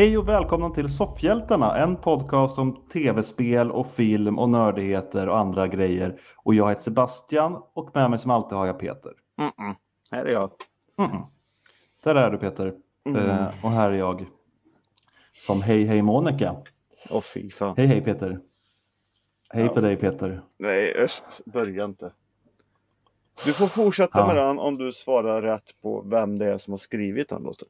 Hej och välkomna till Soffhjältarna, en podcast om tv-spel och film och nördigheter och andra grejer. Och jag heter Sebastian och med mig som alltid har jag Peter. Mm-mm. Här är jag. Mm. Där är du Peter. Mm. Eh, och här är jag. Som hej hej Monica. Åh fy fan. Hej hej Peter. Hej Ja. på dig Peter. Nej usch, börja inte. Du får fortsätta Ja. med den om du svarar rätt på vem det är som har skrivit den låten.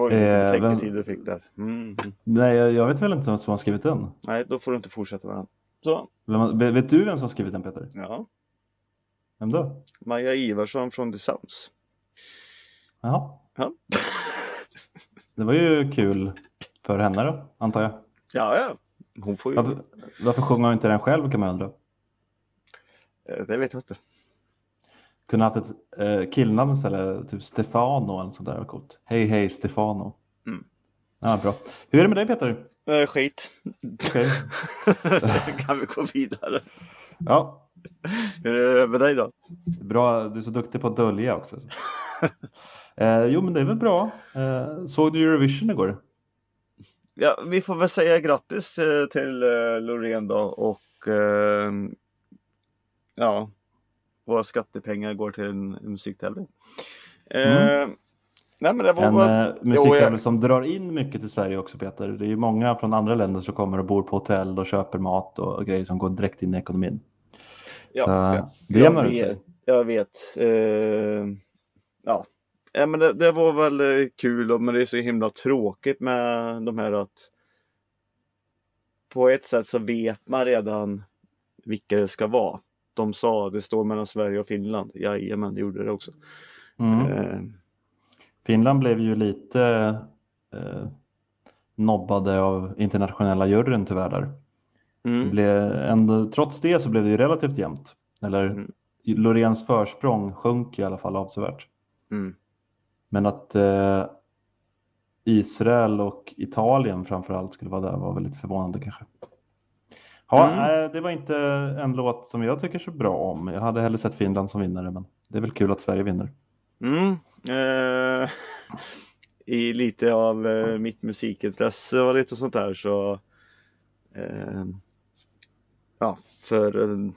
Oj, vilken Eh, vem- betänketid du fick där. Mm. Nej, jag, vet väl inte vem som har skrivit den. Nej, då får du inte fortsätta med den. Så, Vem, vet, vet du vem som har skrivit den Peter? ja. Vem då? Maja Ivarsson från The Sounds. Jaha. Ja. Det var ju kul för henne då, antar jag. Ja, ja. Hon får ju... Varför, varför sjunger hon inte den själv kan man undra. Eh, Det vet jag inte. Kunde haft ett eh, killnamn istället, typ Stefano eller sånt där. var Coolt. Hej hej Stefano. Mm. Ja, bra. Hur är det med dig Peter? Eh, skit. Okej. kan vi gå vidare? Ja, Hur är det med dig då? bra. Du är så duktig på att dölja också. eh, jo, men det är väl bra. Eh, såg du Eurovision igår? Ja, vi får väl säga grattis eh, till eh, Loreen då och eh, ja, våra skattepengar går till en, musiktävling. Eh, Nej men det var En bara... eh, musiktävling jag- som drar in mycket till Sverige också Peter. Det är ju många från andra länder som kommer och bor på hotell och köper mat och grejer som går direkt in i ekonomin. ja, Så, ja, det jämnar ut sig. jag vet. Eh, ja. ja, men det, det var väl eh, kul men det är så himla tråkigt med de här att på ett sätt så vet man redan vilka det ska vara. De sa det står mellan Sverige och Finland. Jajamän, det gjorde det också. Mm. Eh, Finland blev ju lite eh, nobbade av internationella juryn tyvärr där. Det mm, blev ändå, trots det så blev det ju relativt jämnt. Eller Mm. Loreens försprång sjönk i alla fall avsevärt. mm. Men att eh, Israel och Italien framförallt skulle vara där var väl lite förvånande kanske. Ja, Mm. det var inte en låt som jag tycker så bra om. Jag hade hellre sett Finland som vinnare, men det är väl kul att Sverige vinner. Mm. Eh, I lite av eh, mitt musikintresse och lite sånt där så eh, Ja, för eh,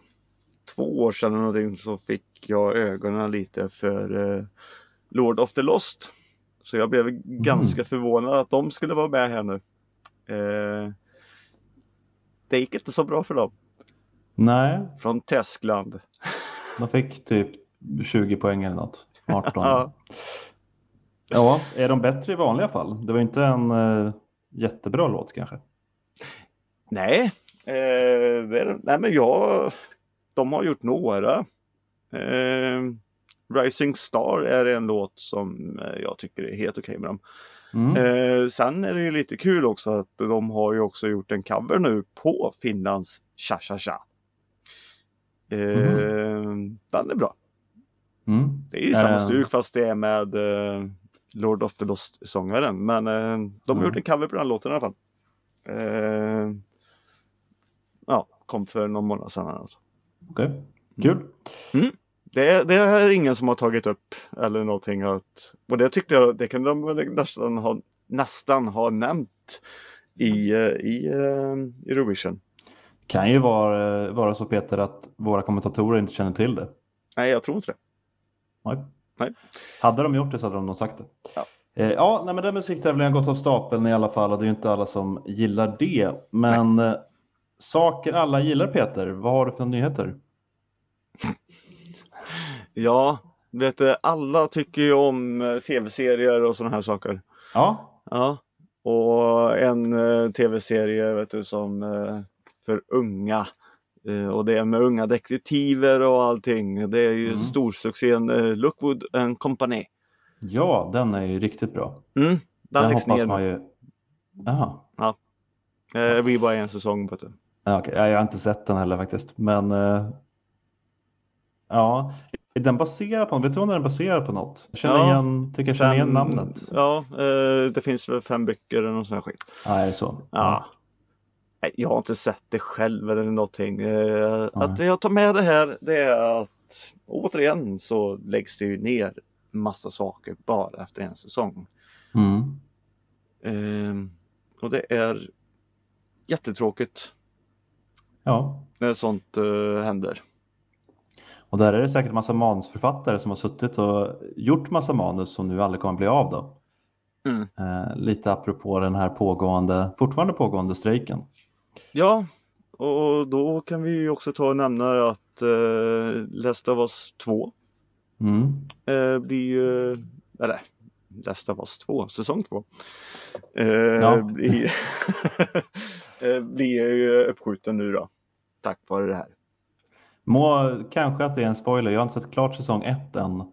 två år sedan eller någonting så fick jag ögonen lite för eh, Lord of the Lost. Så jag blev ganska förvånad att de skulle vara med här nu. Det gick inte så bra för dem. Nej, Från Tyskland. de fick typ 20 poäng eller något. 18. Ja. Ja, är de bättre i vanliga fall? Det var inte en eh, jättebra låt kanske. Nej, eh, det nej men jag, de har gjort några. Eh, Rising Star är en låt som eh, jag tycker är helt okej med dem. Mm. Eh, sen är det ju lite kul också att de har ju också gjort en cover nu på Finlands Cha Cha Cha. Eh, Den är bra. Mm. Det är ju samma den- stuk fast det är med eh, Lord of the Lost-sångaren. Men eh, de har Ja. gjort en cover på den låten i alla fall. Eh, ja, kom för någon månad sedan. Alltså. Okej, kul. Det, är- det är ingen som har tagit upp eller någonting. Att, och det tyckte jag, det kunde de väl nästan ha, nästan ha nämnt i, eh, i eh, Eurovision. Kan ju vara, vara så Peter att våra kommentatorer inte känner till det. Nej, jag tror inte det. Nej. Nej. Hade de gjort det så hade de nog sagt det. Ja. Eh, ja, nej, men den musiktävlingen har gått av stapeln i alla fall och det är ju inte alla som gillar det. Men eh, saker alla gillar Peter, vad har du för nyheter? Ja, vet du, alla tycker ju om eh, tv-serier och sådana här saker. Ja, Ja, och en eh, tv-serie vet du, som eh, för unga. Och det är med unga detektiver och allting. Det är ju Mm. storsuccén Lookwood and Company. ja, den är ju riktigt bra. Mm, den Den hoppas ner man ju. Jaha, Eh, det blir bara en säsong. Vet du. ja. Ja, jag har inte sett den heller faktiskt. Men ja, är den baserad på, vet du om den är baserad på något? Jag känner Ja, igen, tycker jag känner igen namnet. Ja, eh, det finns väl fem böcker eller någon sån här skit. Ja, är det så? Ja. Nej, Jag har inte sett det själv eller någonting. Eh. Att jag tar med det här det är att återigen så läggs det ju ner massa saker bara efter en säsong. Mm. Eh, och det är jättetråkigt Ja, när sånt eh, händer. Och där är det säkert massa manusförfattare som har suttit och gjort massa manus som nu aldrig kommer bli av då. Mm. Eh, lite apropå den här pågående, fortfarande pågående strejken. Ja, och då kan vi ju också ta och nämna att eh, Last of Us 2 Mm. eh, blir ju, eller Last of Us 2, säsong 2. Eh, Ja. blir, eh, blir ju uppskjuten nu då. Tack vare det här. Må, kanske att det är en spoiler, jag har inte sett klart säsong 1 än.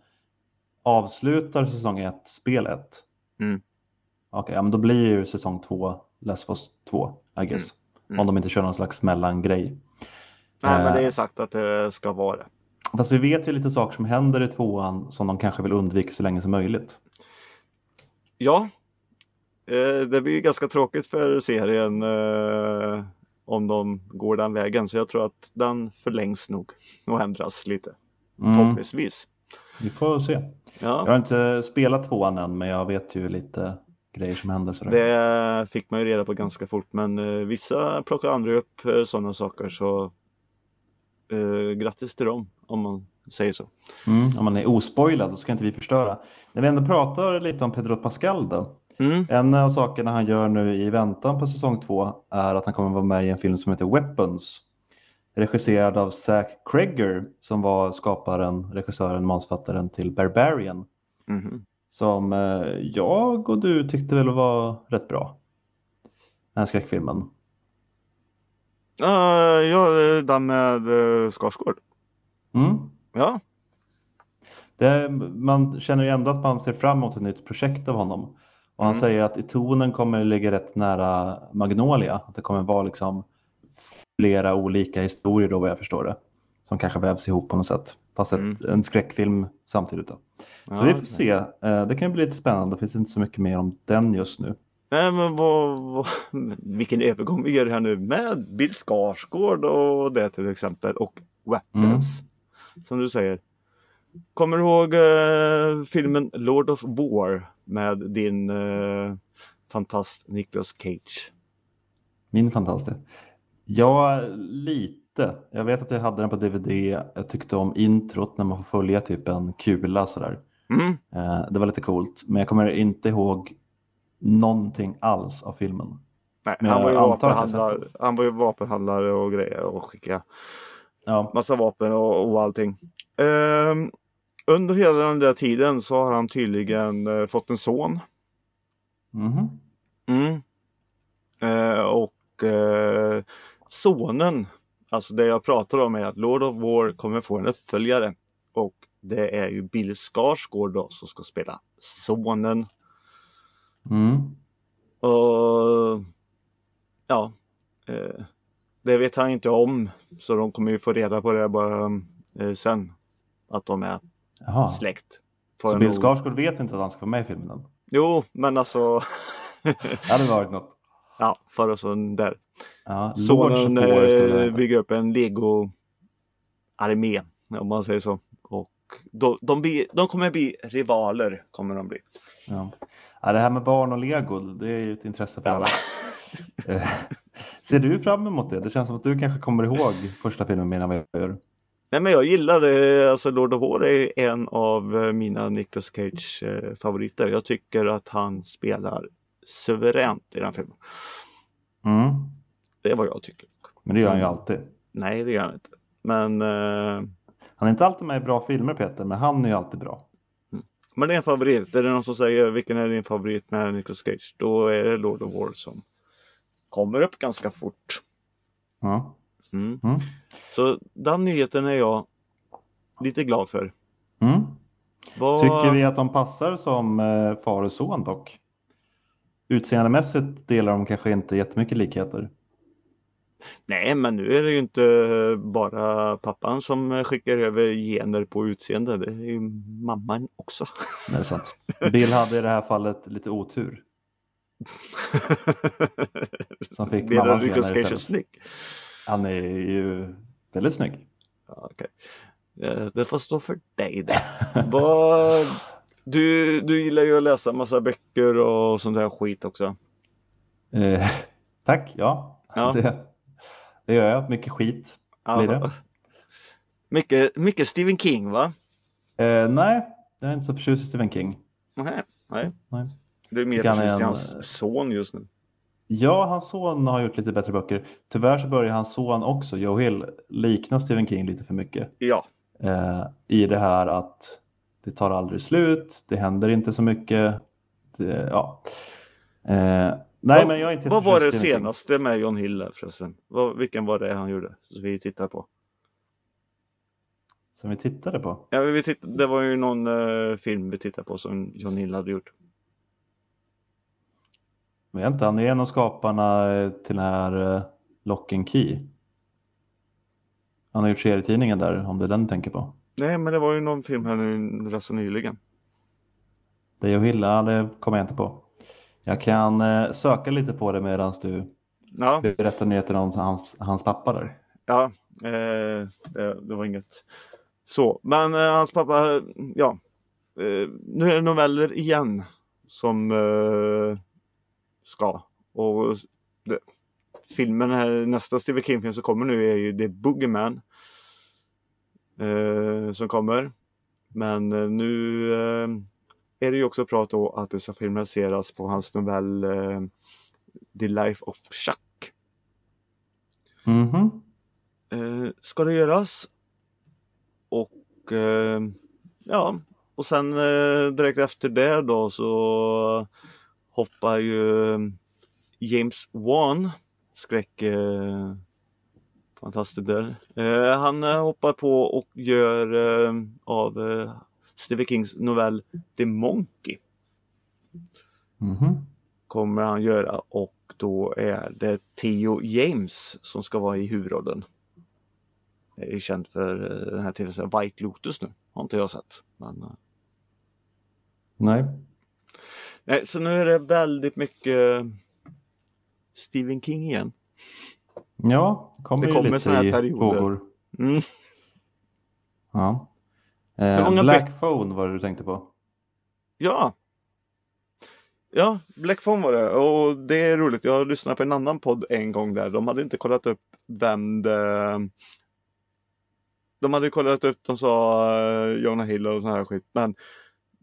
Avslutar säsong 1 spel 1? Mm. Okej, ja, men då blir ju säsong 2 Last of Us 2, I guess. Mm. Om de inte kör någon slags mellangrej. Nej, men det Eh. är sagt att det ska vara det. Fast vi vet ju lite saker som händer i tvåan som de kanske vill undvika så länge som möjligt. Ja, eh, det blir ju ganska tråkigt för serien eh, om de går den vägen. Så jag tror att den förlängs nog och ändras lite. Mm, Förhoppningsvis. vi får se. Jag Ja, har inte spelat tvåan än, men jag vet ju lite grejer som händer. Sådär. det fick man ju reda på ganska fort. Men eh, vissa plockar andra upp eh, sådana saker. Så eh, grattis till dem om man säger så. Mm, om man är ospoilad, då ska inte vi förstöra. När vi ändå pratar lite om Pedro Pascal då. Mm. En av sakerna han gör nu i väntan på säsong två är att han kommer vara med i en film som heter Weapons. Regisserad av Zach Cregger som var skaparen, regissören, manusfattaren till Barbarian. Mhm. Som eh, jag och du tyckte väl var rätt bra. Den här skräckfilmen. Uh, ja, den med uh, Skarsgård. Mm. Ja, Det, man känner ju ändå att man ser fram emot ett nytt projekt av honom. Och han Mm. säger att i tonen kommer det ligga rätt nära Magnolia. Att det kommer vara liksom flera olika historier då vad jag förstår det. Som kanske vävs ihop på något sätt. Fast ett, Mm. en skräckfilm samtidigt då. Så Ja, vi får se. Eh, Det kan bli lite spännande. Det finns inte så mycket mer om den just nu. Nej men vad, vad, vilken övergång vi gör här nu med Bill Skarsgård och det till exempel och Weapons. Som du säger. Kommer du ihåg eh, filmen Lord of War med din eh, fantast Nicolas Cage? Min fantastisk. Ja, lite. Jag vet att jag hade den på DVD. Jag tyckte om introt när man får följa typ en kula sådär. Mm. Eh, Det var lite coolt. Men jag kommer inte ihåg någonting alls av filmen. Nej, han, var vapenhandlare, han var ju vapenhandlare och grejer och skickade Ja, massa vapen och, och allting. Ehm, under hela den där tiden så har han tydligen eh, fått en son. mhm. Mm. Eh, och eh, sonen, alltså det jag pratar om är att Lord of War kommer få en uppföljare. Och det är ju Bill Skarsgård då som ska spela sonen. Mm. Och ja, eh, det vet han inte om. Så de kommer ju få reda på det bara eh, sen. Att de är Jaha. släkt. Så Bill Skarsgård vet inte att han ska vara med i filmen? Jo, men alltså. Det hade varit något. ja, för och så där. Ja, Sonen eh, bygger upp en lego-armé om man säger så. Och de, de, blir, de kommer bli rivaler. kommer de bli. Ja. Ja, det här med barn och lego, det är ju ett intresse för alla. Eh, Ser du fram emot det? Det känns som att du kanske kommer ihåg första filmen mer än vad jag gör. Nej men jag gillar det. Alltså Lord of War är en av eh, mina Nicolas Cage eh, favoriter. Jag tycker att han spelar suveränt i den filmen. Mm. Det är vad jag tycker. Men det gör han ju Mm. alltid. Nej det gör han inte. Men, eh, Han är inte alltid med i bra filmer Peter, men han är ju alltid bra. men det är en favorit. Är det någon som säger vilken är din favorit med Nicolas Cage? Då är det Lord of War som kommer upp ganska fort. Ja. Mm. Mm. Så den nyheten är jag lite glad för. Mm. Vad... Tycker vi att de passar som eh, far och son dock? Utseendemässigt delar de kanske inte jättemycket likheter. Nej, men nu är det ju inte bara pappan som skickar över gener på utseende. Det är ju mamman också. Det är sant. Bill hade i det här fallet lite otur. Som fick Menar mammas gener istället. snygg? Han är ju väldigt snygg. Ja, okej. Eh, Det får stå för dig det. Du, du gillar ju att läsa massa böcker och sånt där skit också. Eh, tack, ja. Ja. Det, det gör jag. Mycket skit blir det. Mycket, mycket Stephen King va? Eh, nej, jag är inte så förtjust i Stephen King. Nej, nej. Nej. Du är mer förtjust i hans son just nu. Ja, hans son har gjort lite bättre böcker. Tyvärr så börjar hans son också, Joe Hill, likna Stephen King lite för mycket. Ja, Eh, I det här att det tar aldrig slut, det händer inte så mycket. Det, ja. eh, nej, Vad- men jag är inte vad var det Stephen King. senaste med John Hill där förresten? Vad, vilken var det han gjorde? Som vi tittade på. Som vi tittade på. Ja, vi titt- det var ju någon eh, film vi tittade på som John Hill hade gjort. Jag vet inte, han är en av skaparna eh, till den här eh, Lock and Key. Han har gjort serietidningen där, om det är den du tänker på. Nej, men det var ju någon film här nu rätt så nyligen. Det och Hilla, det kommer jag inte på. Jag kan eh, söka lite på det medan du Ja, berättar nyheten om hans, hans pappa där. ja eh, det, det var inget så. Men eh, hans pappa, ja. Eh, nu är det noveller igen som ska. Och det, filmen här, nästa Stephen King-film som kommer nu är ju The Boogeyman. Eh, som kommer. Men eh, nu eh, är det ju också prat då att det ska filmatiseras på hans novell eh, The Life of Chuck. Mhm. eh, ska det göras. Och eh, ja, och sen direkt efter det då så hoppar ju James Wan, skräck eh, fantastiker. Eh, han eh, hoppar på och gör eh, av eh, Stephen Kings novell The Monkey Mhm. kommer han göra och då är det Theo James som ska vara i huvudrollen. Det är ju känt för eh, den här tv-serien White Lotus nu. Har inte jag sett. Men, eh, Nej. Nej, så nu är det väldigt mycket Stephen King igen. Ja, det kommer Det kommer lite här perioder. vågor. Mm. Ja. Eh, Black Phone var det du tänkte på. Ja. Ja, Black Phone var det och det är roligt. Jag har lyssnat på en annan podd en gång där. De hade inte kollat upp vem det... De hade kollat upp, de sa uh, Jonah Hill och sån här skit. Men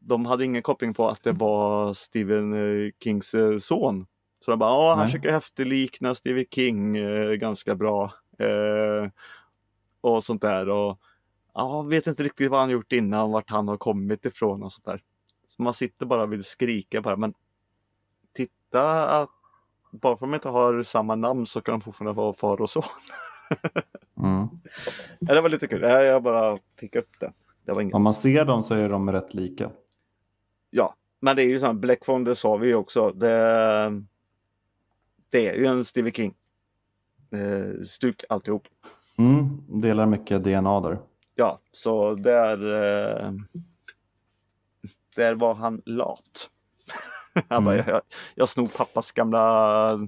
de hade ingen koppling på att det var Stephen eh, Kings eh, son. Så de bara, ja han Nej. försöker efterlikna Stephen King eh, ganska bra. Eh, och sånt där. Och ja, vet inte riktigt vad han gjort innan, vart han har kommit ifrån och sånt där. Så man sitter bara och vill skrika bara, men titta att bara för att de inte har samma namn så kan de fortfarande vara far och son. Mm. Ja, det var lite kul, Ja, jag bara fick upp det. Det. Om man ser dem så är de rätt lika. Ja, men det är ju så här, Black Phone, det sa vi ju också. Det, det är ju en Stephen King. Eh, stuk alltihop. Mm. Delar mycket DNA där. Ja, så där, eh, där var han lat. han bara, Mm. jag, jag snor pappas gamla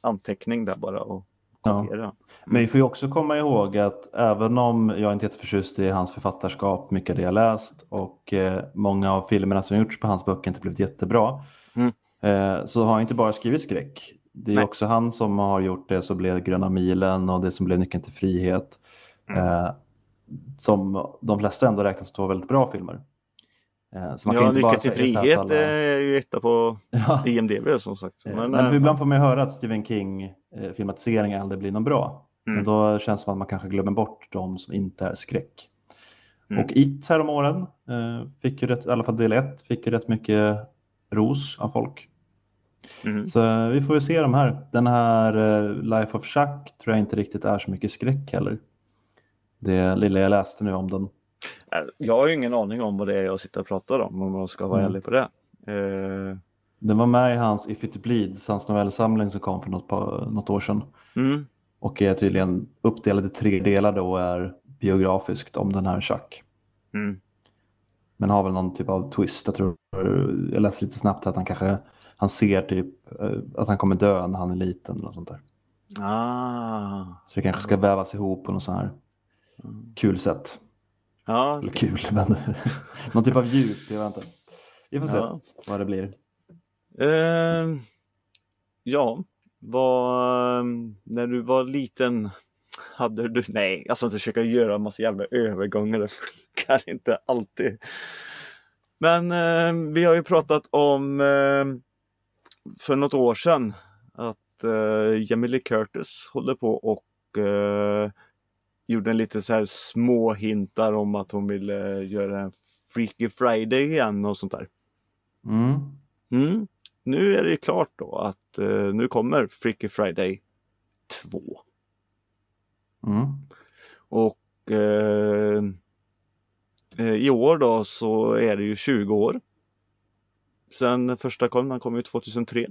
anteckning där bara och Ja. kopierar. Men vi får ju också komma ihåg att även om jag inte är jätteförtjust i hans författarskap, mycket av det jag läst och eh, många av filmerna som gjorts på hans böcker inte blivit jättebra. Mm. Eh, så har han inte bara skrivit skräck. Det är Nej. också han som har gjort det som blev Gröna milen och det som blev Nyckeln till frihet. Mm. Eh, som de flesta ändå räknas som två väldigt bra filmer. Eh, så man kan Ja, inte Nyckeln till frihet alla- är ju etta på Ja. IMDB som sagt. Eh, Men, Men, eh, ibland får man ju höra att Stephen King eh, filmatisering aldrig blir någon bra. Mm. Men då känns det som att man kanske glömmer bort de som inte är skräck. Mm. Och It häromåren, eh, fick ju rätt, i alla fall del 1, fick ju rätt mycket ros av folk. mm. Så eh, vi får väl se de här. Den här eh, Life of Chuck tror jag inte riktigt är så mycket skräck heller. Det lilla jag läste nu om den. Eh, Jag har ju ingen aning om vad det är jag sitter och pratar om om jag ska vara Mm. ärlig på det. Eh, Den var med i hans If It Bleeds, hans novellsamling som kom för något, par, något år sedan. mm. Och är tydligen uppdelad i tre delar då och är biografiskt om den här Chuck. Mm. Men har väl någon typ av twist. Jag tror, jag läste lite snabbt att han kanske han ser typ eh, att han kommer dö när han är liten eller sånt där. Ah. Så det kanske ska vävas ihop på något sånt här kul sätt. Ja, Eller kul, men någon typ av djup, jag vet inte. vi får se Ja. vad det blir. Eh, ja, vad, när du var liten hade du, nej, jag ska inte försöka göra massa jävla övergångar, det funkar inte alltid. Men eh, vi har ju pratat om eh, för något år sedan att eh, Jamie Lee Curtis håller på och eh, gjorde en lite så här små hintar om att hon ville göra en Freaky Friday igen och sånt där. Mm. Mm. Nu är det klart då att eh, nu kommer Freaky Friday 2. Mm. Och eh, eh, i år då så är det ju 20 år. Sen första kom, den kom ju 2003.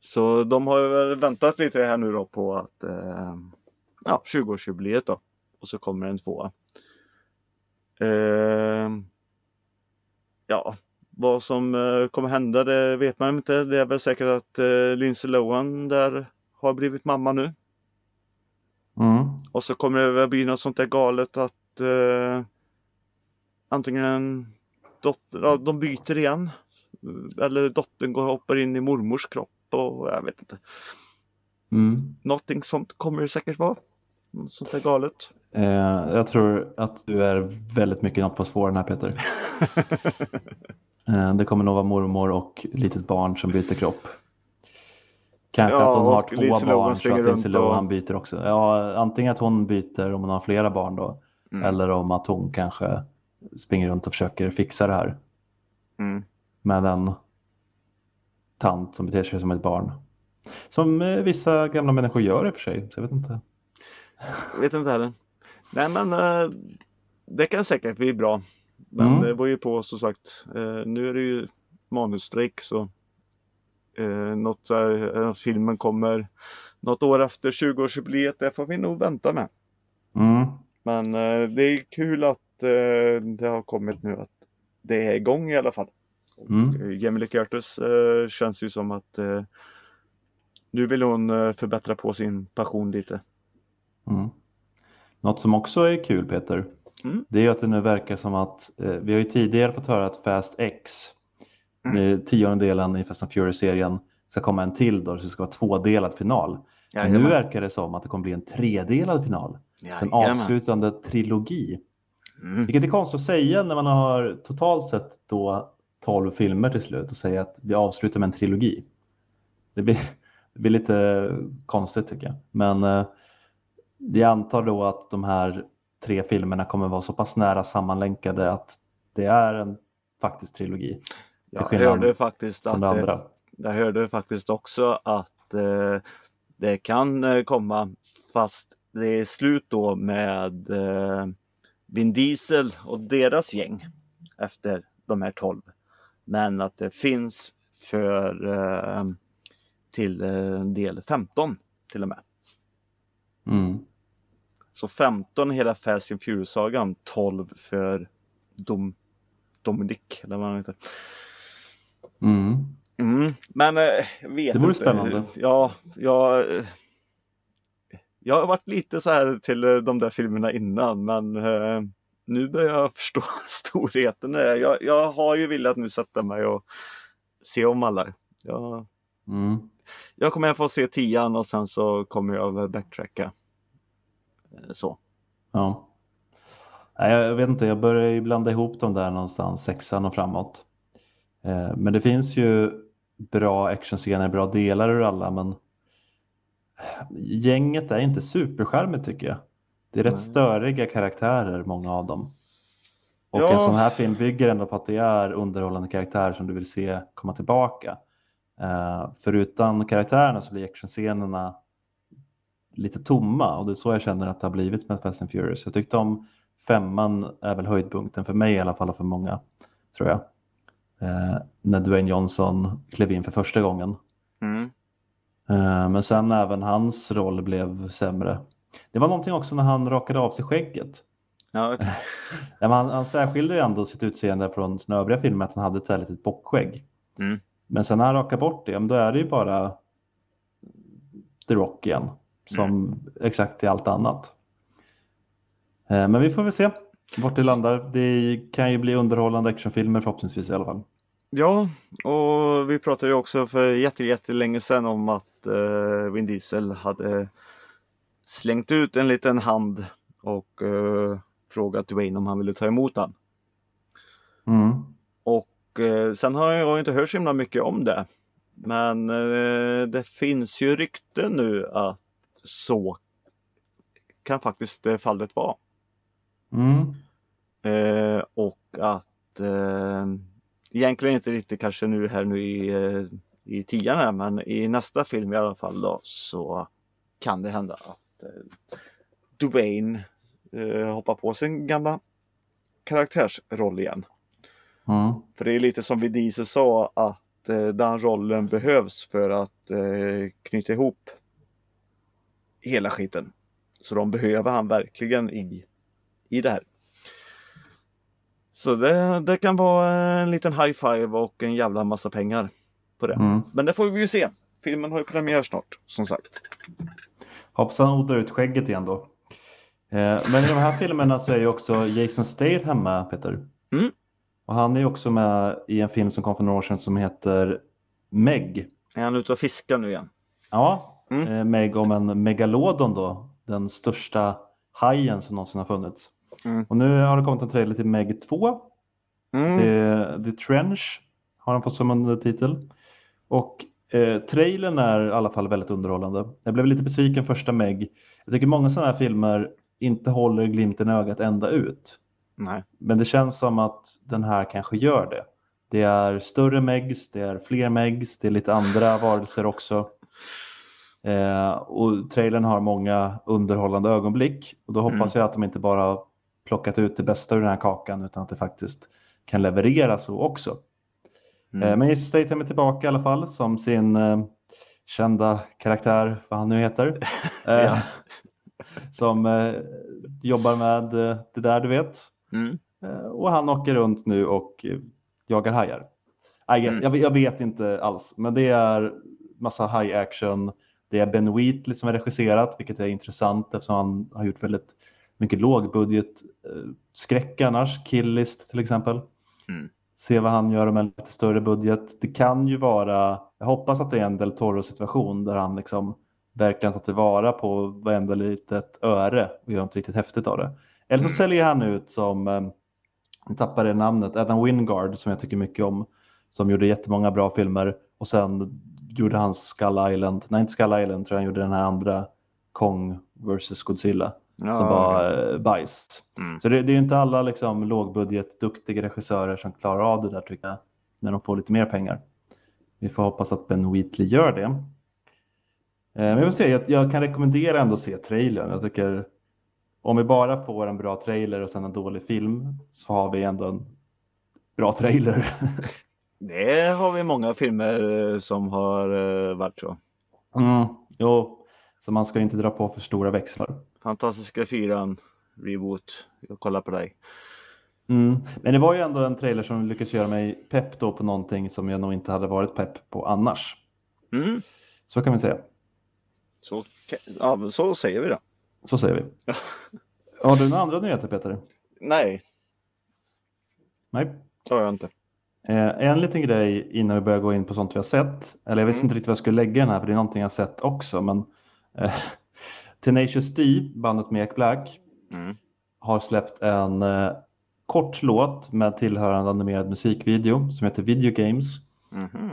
Så de har väl väntat lite här nu då på att eh, ja, 20-årsjubileet då. Och så kommer en tvåa. Eh, ja, vad som eh, kommer hända det vet man inte. Det är väl säkert att eh, Lindsay Lohan där har blivit mamma nu. Mm. Och så kommer det väl bli något sånt där galet att eh, antingen dotter, ja, de byter igen. Eller dottern går och hoppar in i mormors kropp och jag vet inte. Mm. Någonting sånt kommer det säkert vara. Något sånt där galet. Eh, jag tror att du är väldigt mycket något på spåren här Peter. Eh, det kommer nog vara mormor och litet barn som byter kropp. Kanske Ja, att hon har två barn så att Lindsay och- Lohan byter också. Ja, antingen att hon byter om hon har flera barn då. Mm. Eller om att hon kanske springer runt och försöker fixa det här Mm. med en tant som beter sig som ett barn. Som eh, vissa gamla människor gör i och för sig. Så jag vet inte. Jag vet inte heller. Nej men eh, det kan säkert bli bra. Men Mm. det var ju på som sagt. Eh, nu är det ju manusstrejk så eh, något där, eh, filmen kommer något år efter 20-årsjubileet. Det får vi nog vänta med. Mm. Men eh, det är kul att eh, det har kommit nu att det är igång i alla fall. Mm. Jamie Curtis eh, känns ju som att nu vill hon förbättra på sin passion lite. Mm. Något som också är kul Peter, Mm. det är ju att det nu verkar som att eh, vi har ju tidigare fått höra att Fast X, Mm. eh, tionde delen i Fast and Furious-serien, ska komma en till då, så det ska vara tvådelad final. Men nu verkar det som att det kommer bli en tredelad final, en avslutande trilogi. Mm. Vilket är konstigt att säga när man har totalt sett då 12 filmer till slut och säga att vi avslutar med en trilogi. Det blir, det blir lite konstigt tycker jag. Men eh, jag antar då att de här tre filmerna kommer vara så pass nära sammanlänkade att det är en faktisk trilogi Jag hörde faktiskt att det jag hörde faktiskt också att eh, det kan eh, komma fast det är slut då med eh, Vin Diesel och deras gäng efter de här 12. Men att det finns för eh, till eh, del 15 till och med. Mm. Så 15 i hela Fast and Furious-sagan, 12 för Dom, Dominic eller vad han heter. Mm. Mm, men eh, jag vet Det vore inte. spännande. Ja, jag, eh, jag har varit lite så här till eh, de där filmerna innan men nu börjar jag förstå storheten. Jag, jag har ju velat nu sätta mig och se om alla. Jag, Mm. jag kommer få se tian och sen så kommer jag backtracka. Eh, Så. Ja. Jag vet inte, jag börjar ju blanda ihop dem där någonstans, sexan och framåt. Eh, Men det finns ju bra actionscener, bra delar ur alla, men gänget är inte superskärmigt tycker jag. Det är rätt Nej. störiga karaktärer, många av dem. Och Ja. en sån här film bygger ändå på att det är underhållande karaktärer som du vill se komma tillbaka. Eh, för utan karaktärerna så blir actionscenerna lite tomma och det är så jag känner att det har blivit med Fast and Furious. Jag tyckte om femman är väl höjdpunkten för mig i alla fall och för många, tror jag. Eh, när Dwayne Johnson klev in för första gången. Mm. Eh, men sen även hans roll blev sämre. Det var någonting också när han rakade av sig skägget. Ja, men han, han särskilde ju ändå sitt utseende från sina övriga filmer att han hade ett så här litet bockskägg. Mm. Men sen när han rakar bort det, då är det ju bara The Rock igen. Som exakt i allt annat. Eh, Men vi får väl se vart det landar. Det kan ju bli underhållande actionfilmer förhoppningsvis i alla fall. Ja, och vi pratade ju också för jätte, jättelänge sedan om att uh, Vin Diesel hade slängt ut en liten hand och uh, frågat Dwayne om han ville ta emot den. Mm. Och uh, sen har jag inte hört så himla mycket om det. Men det finns ju rykten nu att så kan faktiskt det fallet vara. Mm. och att egentligen inte riktigt kanske nu här nu i, eh, i tian här, men i nästa film i alla fall då så kan det hända att eh, Dwayne eh, hoppar på sin gamla karaktärsroll igen. Mm. För det är lite som vi sa att eh, den rollen behövs för att eh, knyta ihop hela skiten. Så de behöver han verkligen i, i det här. Så det, det kan vara en liten high five och en jävla massa pengar på det. Mm. Men det får vi ju se. Filmen har ju premiär snart, som sagt. Hoppas han odlar ut skägget igen då. Eh, men i de här filmerna så är ju också Jason Statham med, Peter. Mm. Och han är ju också med i en film som kom för några år sedan som heter Meg. Är han ute och fiskar nu igen? Ja, Mm. eh, Meg om en megalodon då. Den största hajen som någonsin har funnits. Mm. Och nu har det kommit en trailer till Meg 2. Mm. The, The Trench har han fått som undertitel. Och eh, trailern är i alla fall väldigt underhållande. Jag blev lite besviken första Meg. Jag tycker många sådana här filmer inte håller glimten i ögat ända ut. Nej. Men det känns som att den här kanske gör det. Det är större Megs, det är fler Megs, det är lite andra varelser också. Eh, och trailern har många underhållande ögonblick. Och då hoppas Mm. jag att de inte bara plockat ut det bästa ur den här kakan utan att det faktiskt kan leverera så också. Mm. Eh, men Jason Statham är tillbaka i alla fall som sin eh, kända karaktär, vad han nu heter. Eh, Ja. Som eh, jobbar med eh, det där du vet. Mm. Eh, och han åker runt nu och eh, jagar hajar. I guess, Mm. jag, jag vet inte alls, men det är massa high action. Det är Ben Wheatley som är regisserat, vilket är intressant eftersom han har gjort väldigt mycket lågbudget eh, skräck annars. Killist till exempel. Mm. Se vad han gör med en lite större budget. Det kan ju vara, jag hoppas att det är en Del Toro situation där han liksom verkligen tar tillvara på varenda litet öre och gör något riktigt häftigt av det. Eller så Mm. säljer han ut som, eh, jag tappade namnet, Adam Wingard som jag tycker mycket om. Som gjorde jättemånga bra filmer och sen gjorde han Skull Island, nej inte Skull Island tror jag han gjorde den här andra Kong vs Godzilla Ja, som var eh, bajs. Mm. Så det, det är inte alla liksom, lågbudget, duktiga regissörer som klarar av det där tycker jag, när de får lite mer pengar. Vi får hoppas att Ben Wheatley gör det. Eh, Men jag, vill säga, jag, jag kan rekommendera ändå att se trailern. Jag tycker om vi bara får en bra trailer och sen en dålig film så har vi ändå en bra trailer. Det har vi många filmer eh, som har eh, varit så. Mm, jo, så man ska inte dra på för stora växlar. Fantastiska fyran, reboot. Jag kollar på dig. Mm. Men det var ju ändå en trailer som lyckades göra mig pepp då på någonting som jag nog inte hade varit pepp på annars. Mm. Så kan vi säga. Så, ja, så säger vi det. Så säger vi. Har du några andra nyheter Peter? Nej, Nej. det har jag inte. Eh, en liten grej innan vi börjar gå in på sånt vi har sett. Eller jag visste Mm. inte riktigt vad jag skulle lägga den här för det är någonting jag har sett också. Men eh, Tenacious D, bandet med Jack Black, Mm. har släppt en eh, kort låt med tillhörande animerad musikvideo som heter Video Games. Mhm.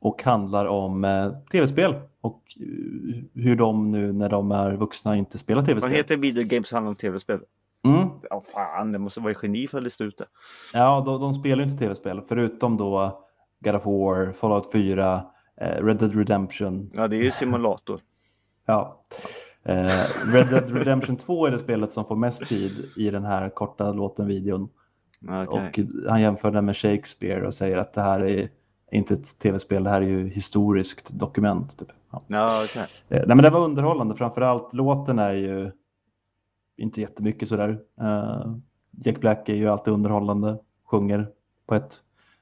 och handlar om eh, tv-spel och eh, hur de nu när de är vuxna inte spelar Vad tv-spel. heter video games handlar om tv-spel? Mm. Ja fan, det måste vara geni för att lista ut det. Ja, de, de spelar ju inte tv-spel förutom då God of War, Fallout 4, eh, Red Dead Redemption. Ja, det är ju simulator. Ja. Eh, Red Dead Redemption 2 är det spelet som får mest tid i den här korta låten videon. Okej. Och han jämför den med Shakespeare och säger att det här är inte ett tv-spel, det här är ju historiskt dokument. Typ. Ja. Ja, okej. Eh, Nej, men det var underhållande. Framförallt låten är ju inte jättemycket sådär. Uh, Jack Black är ju alltid underhållande, sjunger på ett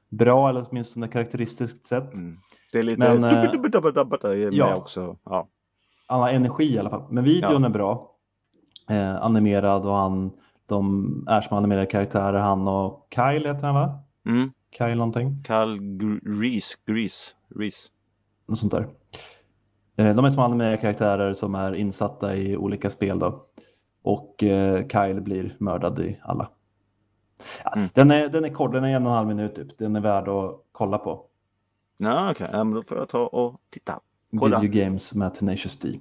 bra eller åtminstone karaktäristiskt sätt. Mm. Det är lite... Men, med ja. också. Ja. Han har energi i alla fall. Men videon Ja. är bra. Eh, animerad och han de är som animerade karaktärer, han och Kyle heter han va? Mm. Kyle någonting, Cal Gr- Reese, Grease, Reese. något sånt där. Eh, De är som animerade karaktärer som är insatta i olika spel då. Och eh, Kyle blir mördad i alla. Ja, Mm. den, är, den är kort, den är en och en halv minut typ. Den är värd att kolla på. Ja, okej. Men då får jag ta och titta. Kolla. Video Games med Tenacious D.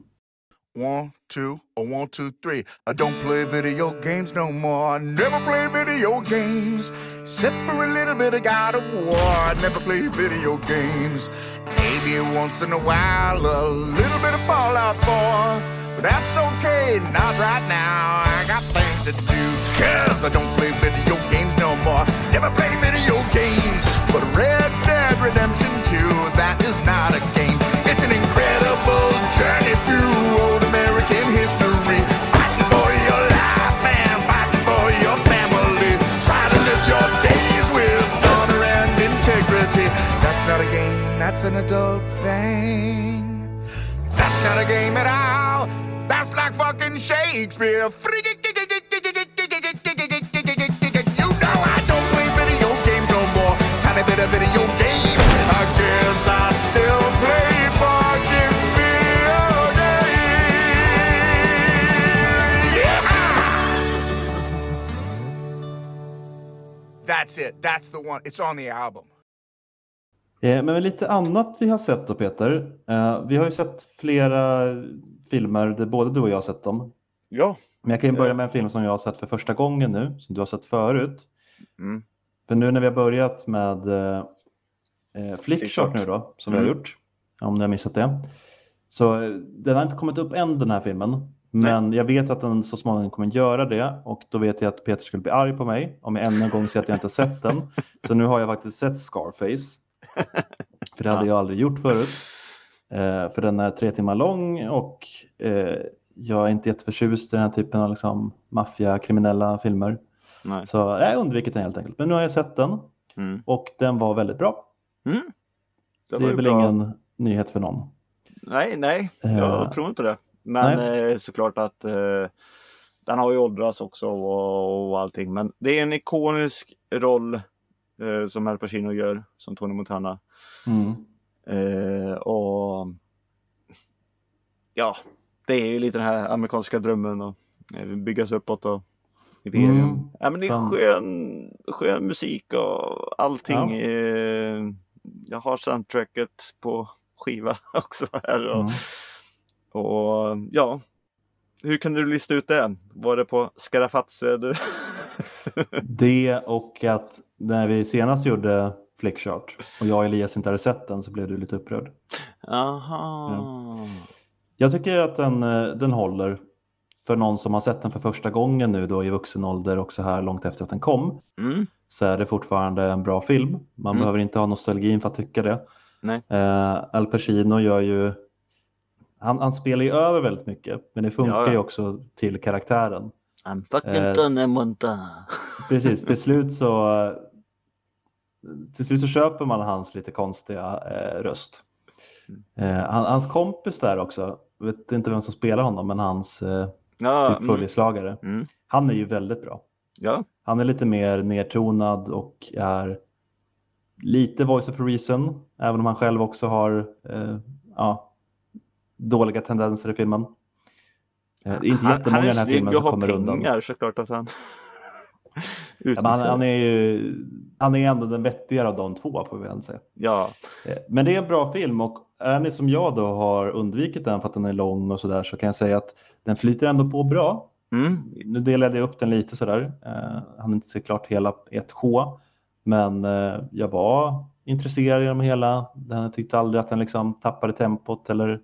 One, two, or one, two, three. I don't play video games no more. I never play video games. Except for a little bit of God of War. I never play video games. Maybe once in a while, a little bit of Fallout 4. But that's okay, not right now. I got things to do. Cause I don't play video games no more. Never play video games. But Red Dead Redemption 2, that is not a game. It's an incredible journey through old American history. Fighting for your life and fighting for your family. Try to live your days with honor and integrity. That's not a game, that's an adult thing. That's not a game at all. That's like fucking Shakespeare. Freaky, You know I don't play video games no more. Tiny bit of video game. I guess I still play fucking video games. Yeah! That's it. That's the one. It's on the album. Eh, Men lite annat vi har sett då Peter. Eh, Vi har ju sett flera filmer där både du och jag har sett dem. Ja. Men jag kan ju börja med en film som jag har sett för första gången nu, som du har sett förut. Mm. För nu när vi har börjat med eh, eh, Flickshot nu då, som vi har Mm. gjort, om ni har missat det. Så eh, den har inte kommit upp än den här filmen. Men jag vet att den så småningom kommer göra det och då vet jag att Peter skulle bli arg på mig om jag ännu en gång säger att jag inte har sett den. Så nu har jag faktiskt sett Scarface. För det hade jag aldrig gjort förut. Eh, för den är tre timmar lång och eh, jag är inte jätteförtjust i den här typen av liksom, maffia, kriminella filmer. Nej. Så jag har undvikit den helt enkelt. Men nu har jag sett den Mm. och den var väldigt bra. Mm. Det, var är väl bra. ingen nyhet för någon. Nej, nej, jag tror inte det. Men eh, såklart att eh, den har ju åldrats också och, och allting. Men det är en ikonisk roll eh, som Al Pacino gör som Tony Montana. Mm. Eh, och ja, det är ju lite den här amerikanska drömmen och eh, byggas uppåt och imperium. Mm. Ja, men det är skön, skön musik och allting. Eh, jag har soundtracket på skiva också här. Och, Mm. och ja, hur kunde du lista ut det? Var det på Scarafazze du? Det och att när vi senast gjorde Flickchart och jag och Elias inte hade sett den så blev du lite upprörd. Aha. Jag tycker att den, eh, den håller för någon som har sett den för första gången nu då i vuxen ålder och så här långt efter att den kom. Mm. Så är det fortfarande en bra film. Man Mm. behöver inte ha nostalgin för att tycka det. Eh, Al Pacino gör ju han, han spelar ju över väldigt mycket men det funkar Ja, ja. ju också till karaktären. I'm fucking Eh, Tony. Precis, till slut så till slut så köper man hans lite konstiga eh, röst. Eh, han, hans kompis där också, vet inte vem som spelar honom, men hans eh, Ja, typ mm. följeslagare. Mm. Han är ju väldigt bra. ja. Han är lite mer nedtonad och är lite voice of reason, även om han själv också har eh, ja, dåliga tendenser i filmen. Eh, det är inte han, jättemånga han i är den här snygg filmen och som har kommer undan. pengar såklart att han Ja, han, han, är ju, han är ändå den vettigare av de två får vi väl säga. Ja, Eh, Men det är en bra film och är ni som jag då har undvikit den för att den är lång och sådär så kan jag säga att den flyter ändå på bra. mm. Nu delade jag upp den lite sådär. Eh, hann inte se klart hela ett H. Men eh, jag var intresserad genom hela. Jag tyckte aldrig att den liksom tappade tempot eller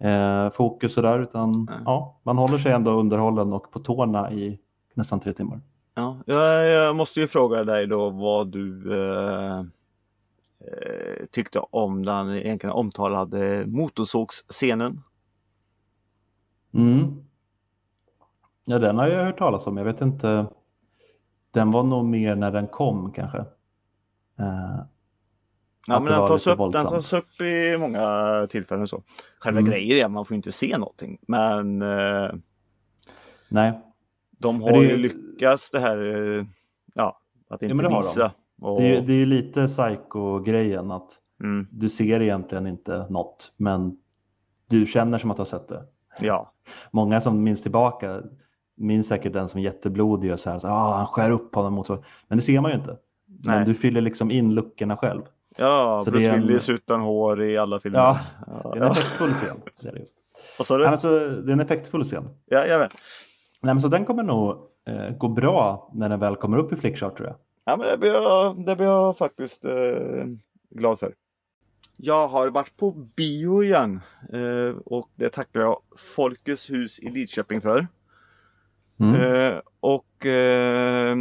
eh, fokus sådär. Utan Nej. ja, man håller sig ändå underhållen och på tårna i nästan tre timmar. Ja, jag, måste ju fråga dig då vad du eh, eh, tyckte om den egentligen omtalade motorsågsscenen. Mm. Ja, den har jag hört talas om. Jag vet inte. Den var nog mer när den kom kanske. Eh, Ja, men den tas, upp, den tas upp i många tillfällen så. Själva Mm. grejen är att man får inte se någonting. Men eh, nej, de har Men det är ju lyckats det här, eh, ja, att inte men de. visa. Och, Det är, ju- det är ju lite psycho-grejen att mm, du ser egentligen inte något men du känner som att du har sett det. ja, Många som minns tillbaka minns säkert den som jätteblodig och så här att ah, han skär upp honom mot så. Men det ser man ju inte. Men Nej. du fyller liksom in luckorna själv. ja Så Bruce är en- Willis utan hår i alla filmer. Ja, ja, Det är en ja. effektfull scen. Det är, det. Vad sa du? men det är en effektfull scen. Ja, jag vet. Nej, men så den kommer nog eh, gå bra när den väl kommer upp i Flickchart tror jag. Ja, men det blir jag, det blir jag faktiskt eh, glad för. Jag har varit på bio igen eh, och det tackar jag Folkets hus i Lidköping för. Mm. Eh, och eh,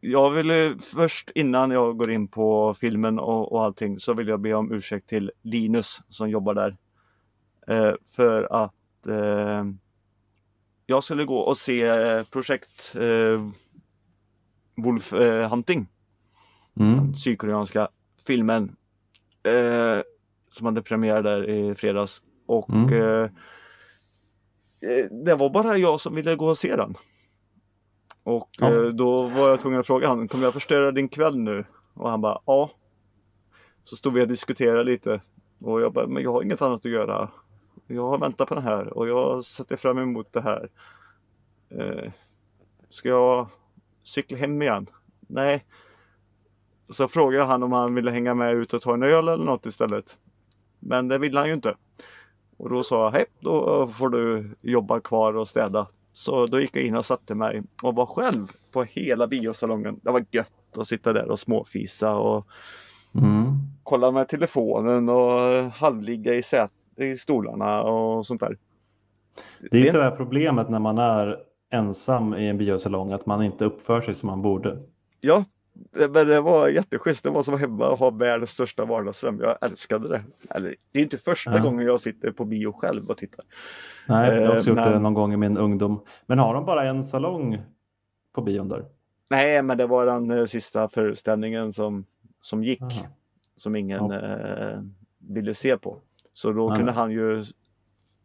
jag ville först innan jag går in på filmen och, och allting så vill jag be om ursäkt till Linus som jobbar där. Eh, för att eh, jag skulle gå och se eh, projekt eh, Wolf eh, Hunting Mm. sydkoreanska filmen eh, som hade premiär där i fredags. Och Mm. eh, eh, det var bara jag som ville gå och se den. Och Ja. eh, då var jag tvungen att fråga han, kommer jag förstöra din kväll nu? Och han bara, ja. Så stod vi och diskuterade lite. Och jag bara, men jag har inget annat att göra. Jag har väntat på den här och jag sätter fram emot det här. Eh, ska jag cykla hem igen? Nej. Så frågade jag han om han ville hänga med ut och ta en öl eller något istället. Men det ville han ju inte. Och då sa jag, hej, då får du jobba kvar och städa. Så då gick jag in och satte mig och var själv på hela biosalongen. Det var gött att sitta där och småfisa och Mm. kolla med telefonen och halvligga i, sät i stolarna och sånt där. Det är ju Det- tyvärr problemet när man är ensam i en biosalong att man inte uppför sig som man borde. Ja, det- men det var jätteschysst. Det var som hemma och ha världens största vardagsrum. Jag älskade det. Eller, det är inte första Ja. gången jag sitter på bio själv och tittar. Nej, jag har också Eh, gjort det men- någon gång i min ungdom. Men har de bara en salong på bion där? Nej, men det var den eh, sista föreställningen som, som gick. Aha. Som ingen Ja. eh, ville se på. Så då Nej, kunde han ju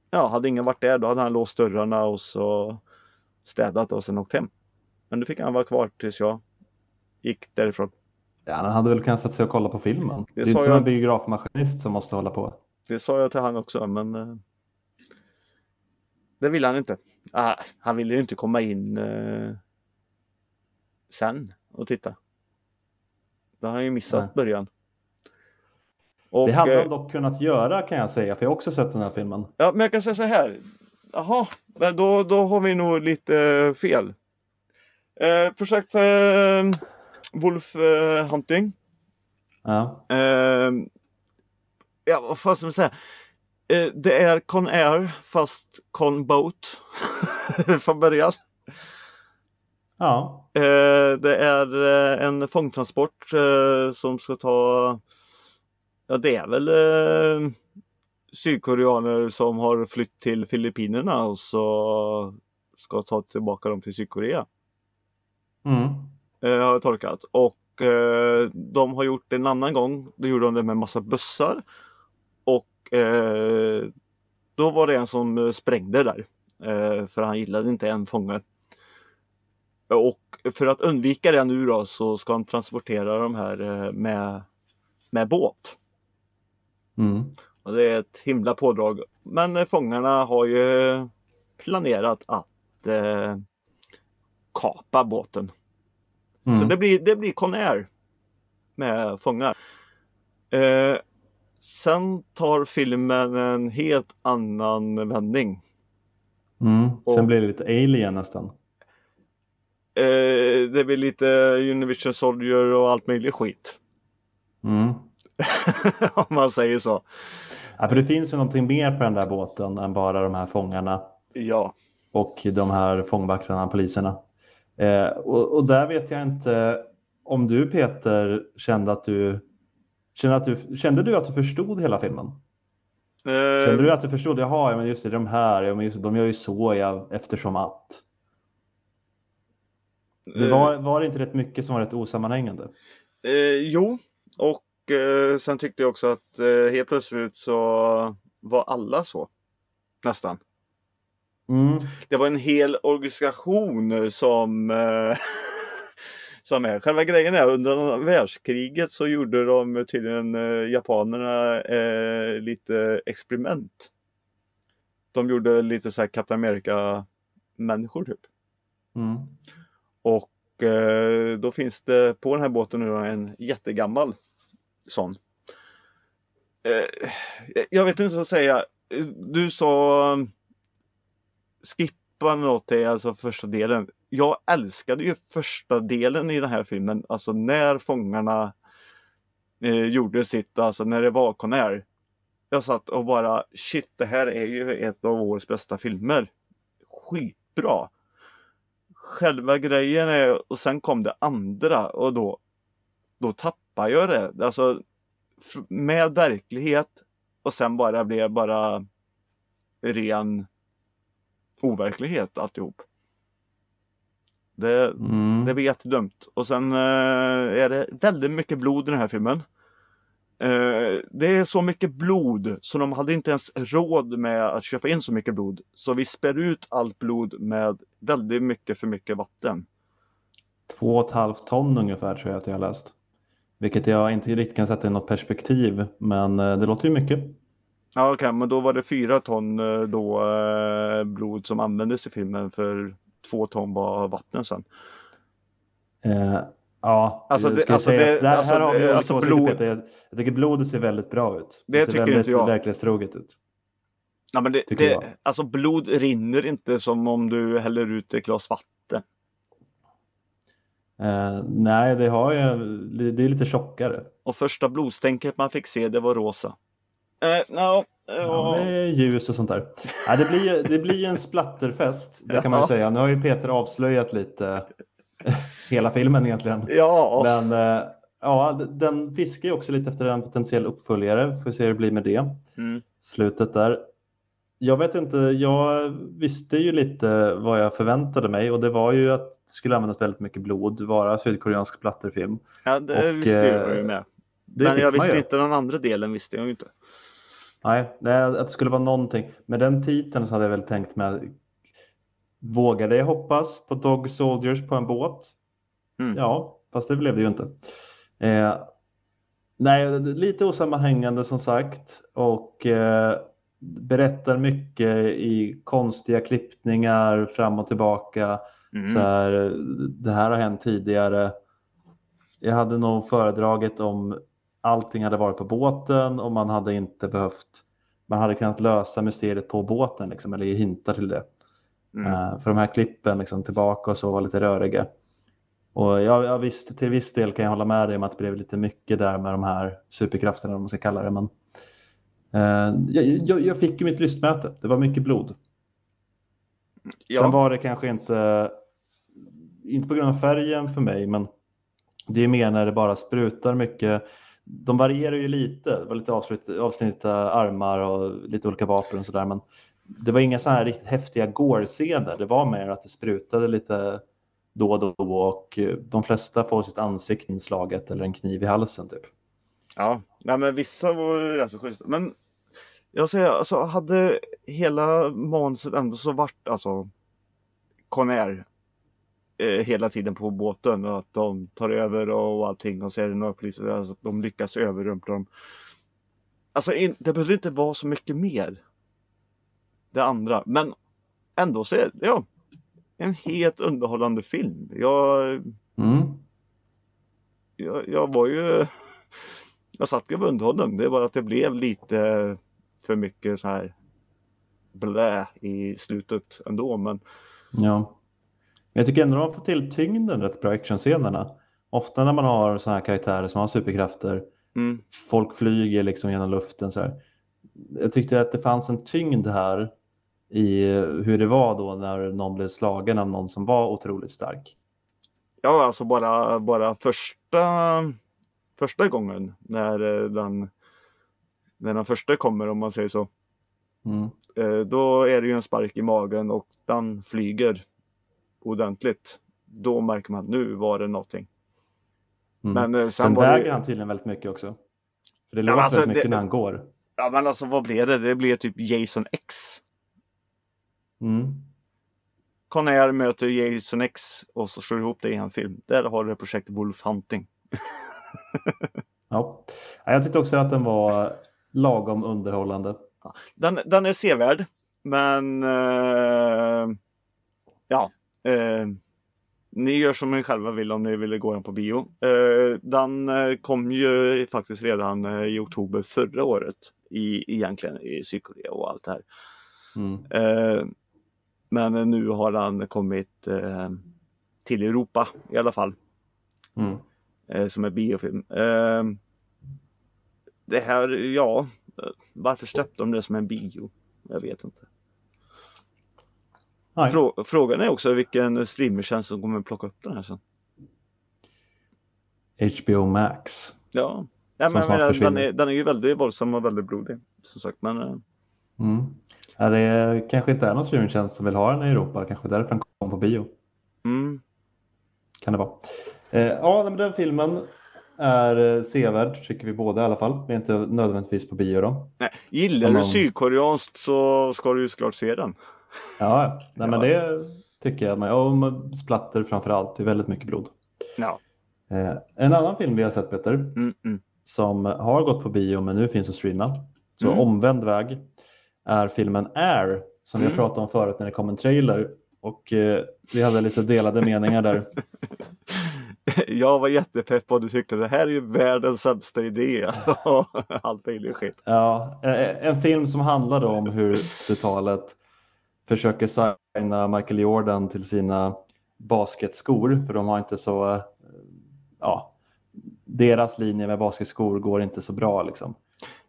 Ja, hade ingen varit där då hade han låst dörrarna och så städat och sen åkt hem. Men då fick han vara kvar tills jag gick därifrån. Ja, han hade väl kunnat sätta sig och kolla på filmen. Det, är sa inte som jag- en biografmaskinist som måste hålla på. Det sa jag till han också men eh, Det ville han inte. Ah, han ville ju inte komma in eh, sen och titta. Då har han ju missat Nej. början. Och, det hade eh, han dock kunnat göra kan jag säga, för jag har också sett den här filmen. Ja, men jag kan säga så här. Jaha, men då, då har vi nog lite eh, fel. Eh, projekt eh, Wolf eh, Hunting. Ja. Eh, ja, vad fan ska man säga? Eh, det är Con Air fast Con Boat från början. ja. Det är en fångtransport som ska ta Ja det är väl eh, sydkoreaner som har flytt till Filippinerna och så ska ta tillbaka dem till Sydkorea. Mm. Eh, har jag tolkat. Och eh, de har gjort det en annan gång. Då gjorde de det med massa bussar. Och eh, då var det en som sprängde där. Eh, för han gillade inte en fånge. Och för att undvika det nu då så ska han transportera de här eh, med, med båt. Mm. Och det är ett himla pådrag. Men eh, fångarna har ju planerat att eh, kapa båten. Mm. Så det blir, det blir Conair med fångar. Eh, sen tar filmen en helt annan vändning. Mm. Sen och- blir det lite alien nästan. Eh, det blir lite Univision Soldier och allt möjligt skit. Mm. Om man säger så. Ja, för det finns ju någonting mer på den där båten än bara de här fångarna Ja. och de här fångvaktarna, poliserna. Eh, och, och där vet jag inte om du Peter kände att du kände, att du, kände du att du förstod hela filmen? Eh, Kände du att du förstod? Jaha, ja, men just det, de här, ja, men just, det, de gör ju så ja, eftersom att. Det eh, var, var det inte rätt mycket som var rätt osammanhängande? Eh, jo, och eh, sen tyckte jag också att eh, helt plötsligt så var alla så. Nästan. Mm. Det var en hel organisation som eh, som är. Själva grejen är under världskriget så gjorde de tydligen eh, japanerna eh, lite experiment. De gjorde lite så här Captain America människor typ. Mm. Och eh, då finns det på den här båten nu en jättegammal sån. Eh, jag vet inte vad att säga. Du sa um, skippa något alltså första delen. Jag älskade ju första delen i den här filmen, alltså när fångarna eh, gjorde sitt, alltså när det var Conair. Jag satt och bara shit, det här är ju ett av årets bästa filmer. Skitbra! Själva grejen är, och sen kom det andra och då, då tappade jag det. Alltså med verklighet och sen bara blev bara ren overklighet alltihop. Det, Mm. det blir jättedumt. Och sen eh, är det väldigt mycket blod i den här filmen. Eh, det är så mycket blod så de hade inte ens råd med att köpa in så mycket blod. Så vi spär ut allt blod med väldigt mycket för mycket vatten. Två och ett halvt ton ungefär tror jag att jag har läst. Vilket jag inte riktigt kan sätta i något perspektiv, men eh, det låter ju mycket. Ja okej, men då var det fyra ton eh, då, eh, blod som användes i filmen för två ton var vatten sen. Eh, ja, Alltså, det- alltså, säga det- där, alltså, här har vi det- alltså, blod-. Jag, jag tycker blodet ser väldigt bra ut. Det ser tycker väldigt inte jag. verklighetstroget ut. Ja, men det, det, alltså blod rinner inte som om du häller ut ett glas vatten. Eh, nej, det, har ju, det är lite tjockare. Och första blodstänket man fick se det var rosa. Eh, no, Ja, det är ljus och sånt där. Ja, det, blir, ju- det blir ju en splatterfest, det kan man ju säga. Nu har ju Peter avslöjat lite hela filmen egentligen. ja. Men eh, ja, den fiskar ju också lite efter en potentiell uppföljare. Får se hur det blir med det. Mm. Slutet där. Jag vet inte, jag visste ju lite vad jag förväntade mig och det var ju att det skulle användas väldigt mycket blod, vara sydkoreansk splatterfilm. ja, det och, visste jag eh, ju med. Men jag visste inte den andra delen visste jag ju inte. Nej, nej, att det skulle vara någonting. Med den titeln så hade jag väl tänkt mig, vågade jag hoppas på Dog Soldiers på en båt? Mm. Ja, fast det blev det ju inte. Eh, nej, lite osammanhängande som sagt och eh, berättar mycket i konstiga klippningar fram och tillbaka. Mm. Så här, det här har hänt tidigare. Jag hade nog föredragit om allting hade varit på båten och man hade inte behövt, man hade kunnat lösa mysteriet på båten liksom, eller ge hintar till det. Mm. Eh, för de här klippen liksom, tillbaka och så var lite röriga. Och jag, jag visste, till viss del kan jag hålla med dig om att det blev lite mycket där med de här superkrafterna, om man ska kalla det. Men, jag, jag, jag fick ju mitt lystmäte, det var mycket blod. Sen Ja, var det kanske inte, inte på grund av färgen för mig, men det är mer när det bara sprutar mycket. De varierar ju lite, det var lite avslut, avsnittade armar och lite olika vapen och sådär, men det var inga så här riktigt häftiga gore-scener. Det var mer att det sprutade lite då och då och de flesta får sitt ansikte inslaget eller en kniv i halsen typ. Ja. Nej, men vissa var ju rätt så schyssta. Men jag säger, alltså hade hela manuset ändå så vart alltså Conair eh, hela tiden på båten och att de tar över och allting och så är det några poliser alltså, att de lyckas överrumpla dem. Alltså in, det behöver inte vara så mycket mer. Det andra, men ändå så är det ja, en helt underhållande film. Jag, Mm. jag, jag var ju jag satt ju och underhållen. Det var att det blev lite för mycket så här blä i slutet ändå. Men Ja. Jag tycker ändå de har fått till tyngden rätt bra actionscenerna. Ofta när man har sådana här karaktärer som har superkrafter, mm, folk flyger liksom genom luften så här. Jag tyckte att det fanns en tyngd här i hur det var då när någon blev slagen av någon som var otroligt stark. ja, alltså bara, bara första, första gången när eh, den, när den första kommer om man säger så. Mm. Eh, Då är det ju en spark i magen och den flyger ordentligt. Då märker man att nu var det någonting. Mm. Men eh, sen, Sen var det, väger han tydligen väldigt mycket också. För det men låter alltså, väldigt mycket det- när han går. Ja men alltså vad blev det? Det blev typ Jason X. Mm. Conair möter Jason X och så slår ihop det i en film. Där har du projekt Wolf Hunting. Ja. Ja, Jag tyckte också att den var lagom underhållande. Den, den är sevärd, men eh, ja. Eh, ni gör som ni själva vill om ni ville gå den på bio. Eh, den eh, kom ju faktiskt redan eh, i oktober förra året i, egentligen i Sydkorea och allt det här. Mm. Eh, men nu har den kommit till Europa i alla fall. Mm. Eh, som är biofilm. Eh, det här, ja, varför släppte de det som en bio? Jag vet inte. Frå- frågan är också vilken streamertjänst som kommer plocka upp den här sen. HBO Max. Ja, ja men, men, den, är, den är ju väldigt våldsam och väldigt blodig. Som sagt, men eh, Mm. Ja, det är, kanske inte är någon streamingtjänst som vill ha den i Europa. Kanske därför den kom på bio. mm, Kan det vara. Eh, ja, men den filmen är eh, sevärd tycker vi båda i alla fall. Vi är inte nödvändigtvis på bio då. nej, gillar Om du sydkoreanskt så ska du ju såklart se den. Ja. Nej, men det tycker jag. med. Med splatter framför allt. Det är väldigt mycket blod. Ja. Eh, en annan film vi har sett Peter. Mm, mm. som har gått på bio men nu finns att streama. Så Mm. omvänd väg är filmen Air som vi Mm. pratat om förut när det kom en trailer. Och eh, vi hade lite delade meningar där. Jag var jättepepp och du tyckte det här är ju världens sämsta idé. Allt möjligt skit. Ja, en film som handlade om hur brutalet försöker signa Michael Jordan till sina basketskor för de har inte så, ja, deras linje med basketskor går inte så bra liksom.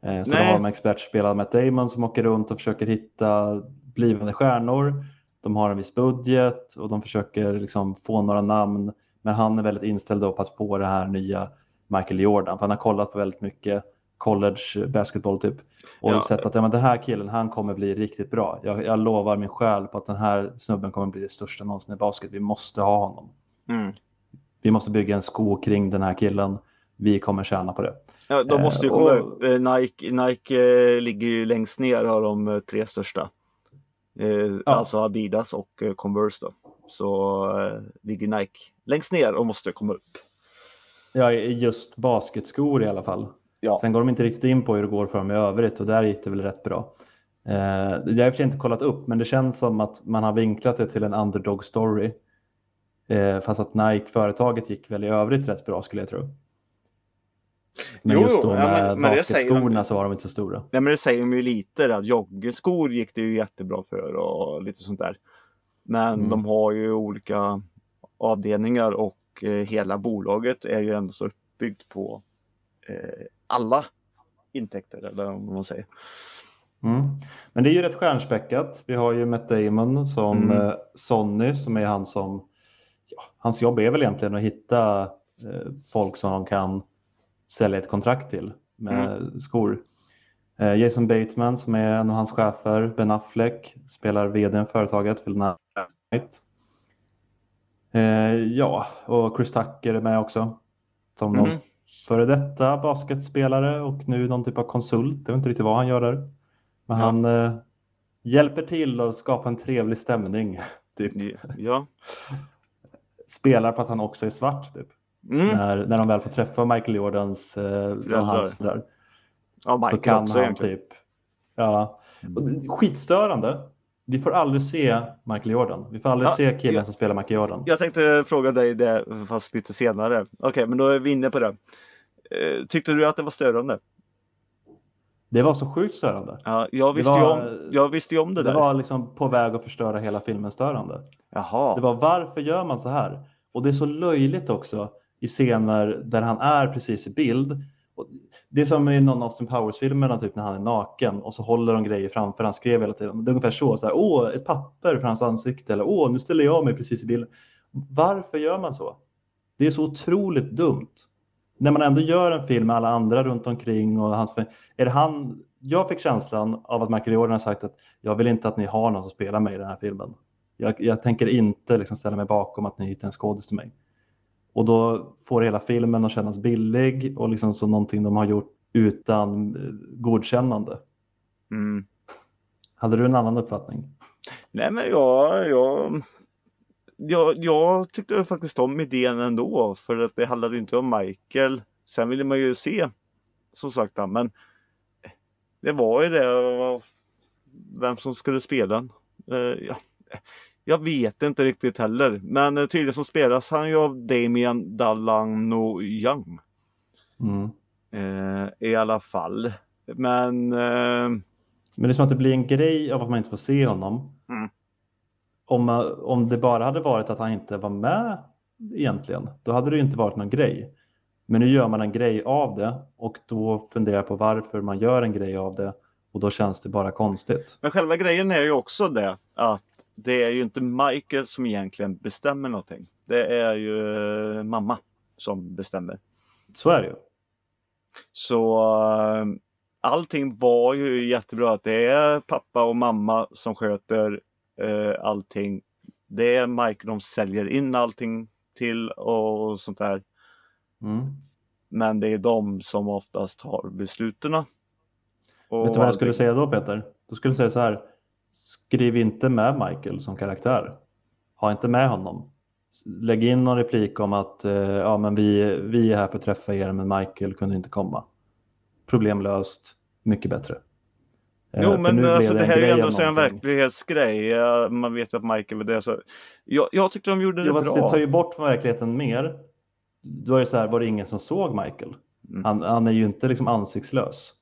Så Nej. de har en expertspelad Matt Damon som åker runt och försöker hitta blivande stjärnor. De har en viss budget och de försöker liksom få några namn. Men han är väldigt inställd på att få det här nya Michael Jordan. För han har kollat på väldigt mycket college basketball typ. Och Ja. sett att ja, men den här killen han kommer bli riktigt bra. Jag, jag lovar min själ på att den här snubben kommer bli det största någonsin i basket. Vi måste ha honom. Mm. Vi måste bygga en sko kring den här killen. Vi kommer tjäna på det. Ja, de Eh, måste ju komma och- upp. Eh, Nike, Nike eh, ligger ju längst ner av de tre största. Eh, Alltså Adidas och Converse då. Så eh, ligger Nike längst ner och måste komma upp. Ja, just basketskor i alla fall. Ja. Sen går de inte riktigt in på hur det går för dem i övrigt och där gick det väl rätt bra. Eh, jag har inte kollat upp men det känns som att man har vinklat det till en underdog story. Eh, fast att Nike-företaget gick väl i övrigt rätt bra skulle jag tro. Men Jo, just då ja, med men- men basketskorna så var de inte så stora. Nej, men det säger de ju lite att joggeskor gick det ju jättebra för och lite sånt där. Men Mm. de har ju olika avdelningar och eh, hela bolaget är ju ändå så uppbyggt på eh, alla intäkter eller vad man säger. Mm. Men det är ju rätt stjärnspäckat. Vi har ju Matt Damon som Mm. eh, Sonny som är han som, ja, hans jobb är väl egentligen att hitta eh, folk som de kan sälja ett kontrakt till med skor. Eh, Jason Bateman som är en av hans chefer, Ben Affleck spelar vd i företaget, Phil Knight. Eh, ja, och Chris Tucker är med också. Som någon Mhm. före detta basketspelare och nu någon typ av konsult. Jag vet inte riktigt vad han gör där. Men Ja. han eh, hjälper till att skapa en trevlig stämning. Typ. Ja. Spelar på att han också är svart. Typ. Mm. När, när de väl får träffa Michael Jordans eh, hans föräldrar. Ja, Så Michael kan också han egentligen. typ. Ja. Och skitstörande. Vi får aldrig se Michael Jordan. Vi får aldrig Ja, se killen ja. som spelar Michael Jordan. Jag tänkte fråga dig det fast lite senare. Okej, men då är vi inne på det. Eh, Tyckte du att det var störande? Det var så sjukt störande. Ja, jag, visste var- om, jag visste ju om det, Det där. var liksom på väg att förstöra hela filmen störande. Jaha. Det var varför gör man så här? Och det är så löjligt också i scener där han är precis i bild. Och det är som i någon Austin Powers-filmerna typ när han är naken och så håller de grejer framför han skrev hela tiden. Det är ungefär så, så här, åh ett papper för hans ansikte eller åh nu ställer jag mig precis i bilden. Varför gör man så? Det är så otroligt dumt. När man ändå gör en film med alla andra runt omkring och hans... Är det han... Jag fick känslan av att Michael Jordan har sagt att jag vill inte att ni har någon som spelar mig i den här filmen. Jag, jag tänker inte liksom ställa mig bakom att ni hittar en skådis till mig. Och då får hela filmen att kännas billig och liksom som någonting de har gjort utan eh, godkännande. Mm. Hade du en annan uppfattning? Nej men jag, jag, jag, jag tyckte faktiskt om idén ändå för att det handlade inte om Michael. Sen ville man ju se som sagt men det var ju det vem som skulle spela. Uh, ja. Jag vet inte riktigt heller men tydligen så spelas han ju av Damien Dalano Young. Mm. Uh, I alla fall. Men uh, men det är som att det blir en grej av att man inte får se honom. Mm. Om, om det bara hade varit att han inte var med egentligen, då hade det ju inte varit någon grej. Men nu gör man en grej av det och då funderar jag på varför man gör en grej av det och då känns det bara konstigt. Men själva grejen är ju också det att det är ju inte Michael som egentligen bestämmer någonting. Det är ju eh, mamma som bestämmer. Så är det ju. Så eh, allting var ju jättebra. Att det är pappa och mamma som sköter eh, allting. Det är Mike de säljer in allting till och sånt där. Mm. Men det är de som oftast har besluten. Vet du vad jag skulle säga då Peter? Då skulle jag säga så här. Skriv inte med Michael som karaktär. Ha inte med honom. Lägg in någon replik om att eh, ja, men vi, vi är här för att träffa er men Michael kunde inte komma problemlöst, mycket bättre. Eh, jo, men alltså, det, här är ju ändå en verklighetsgrej. Man vet att Michael är det. Så jag, jag tyckte de gjorde det ja, bra. Det tar ju bort från verkligheten mer. Då är det så här, var det ingen som såg Michael? Mm. Han, han, är ju inte liksom ansiktslös.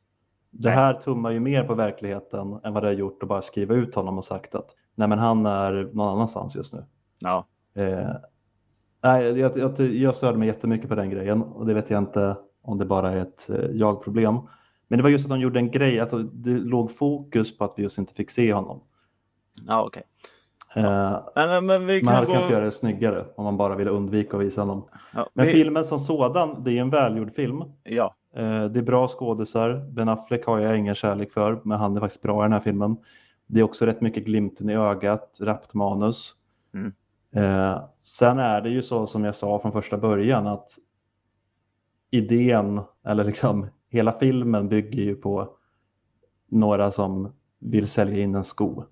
Det här tummar ju mer på verkligheten än vad det har gjort att bara skriva ut honom och sagt att nej men han är någon annanstans just nu. Ja. Eh, nej, jag, jag, jag störde mig jättemycket på den grejen och det vet jag inte om det bara är ett eh, jag-problem. Men det var just att de gjorde en grej, att det låg fokus på att vi just inte fick se honom. Ja, okej. Okay. Eh, men, men vi man hade gå... kunnat göra det snyggare om man bara ville undvika att visa honom. Ja, men vi... filmen som sådan, det är en välgjord film. Ja. Eh, det är bra skådisar. Ben Affleck har jag ingen kärlek för, men han är faktiskt bra i den här filmen. Det är också rätt mycket glimten i ögat, rappt manus. Mm. Eh, sen är det ju så som jag sa från första början att idén, eller liksom hela filmen bygger ju på några som vill sälja in en sko.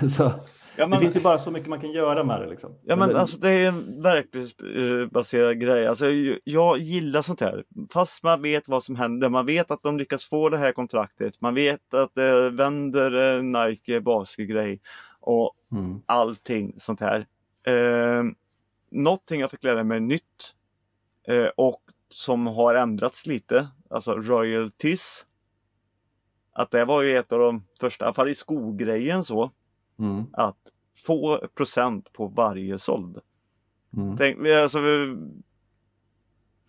så, ja, men, det finns ju bara så mycket man kan göra med det. Liksom. Ja men alltså det är en verklighetsbaserad grej. Alltså, jag gillar sånt här. Fast man vet vad som händer. Man vet att de lyckas få det här kontraktet. Man vet att det vänder eh, Nike basketgrej och mm. allting sånt här. Eh, någonting jag fick lära mig nytt eh, och som har ändrats lite, alltså royalties. Att det var ju ett av de första, i alla fall i skogrejen så, mm. att få procent på varje såld. Mm. Tänk, alltså,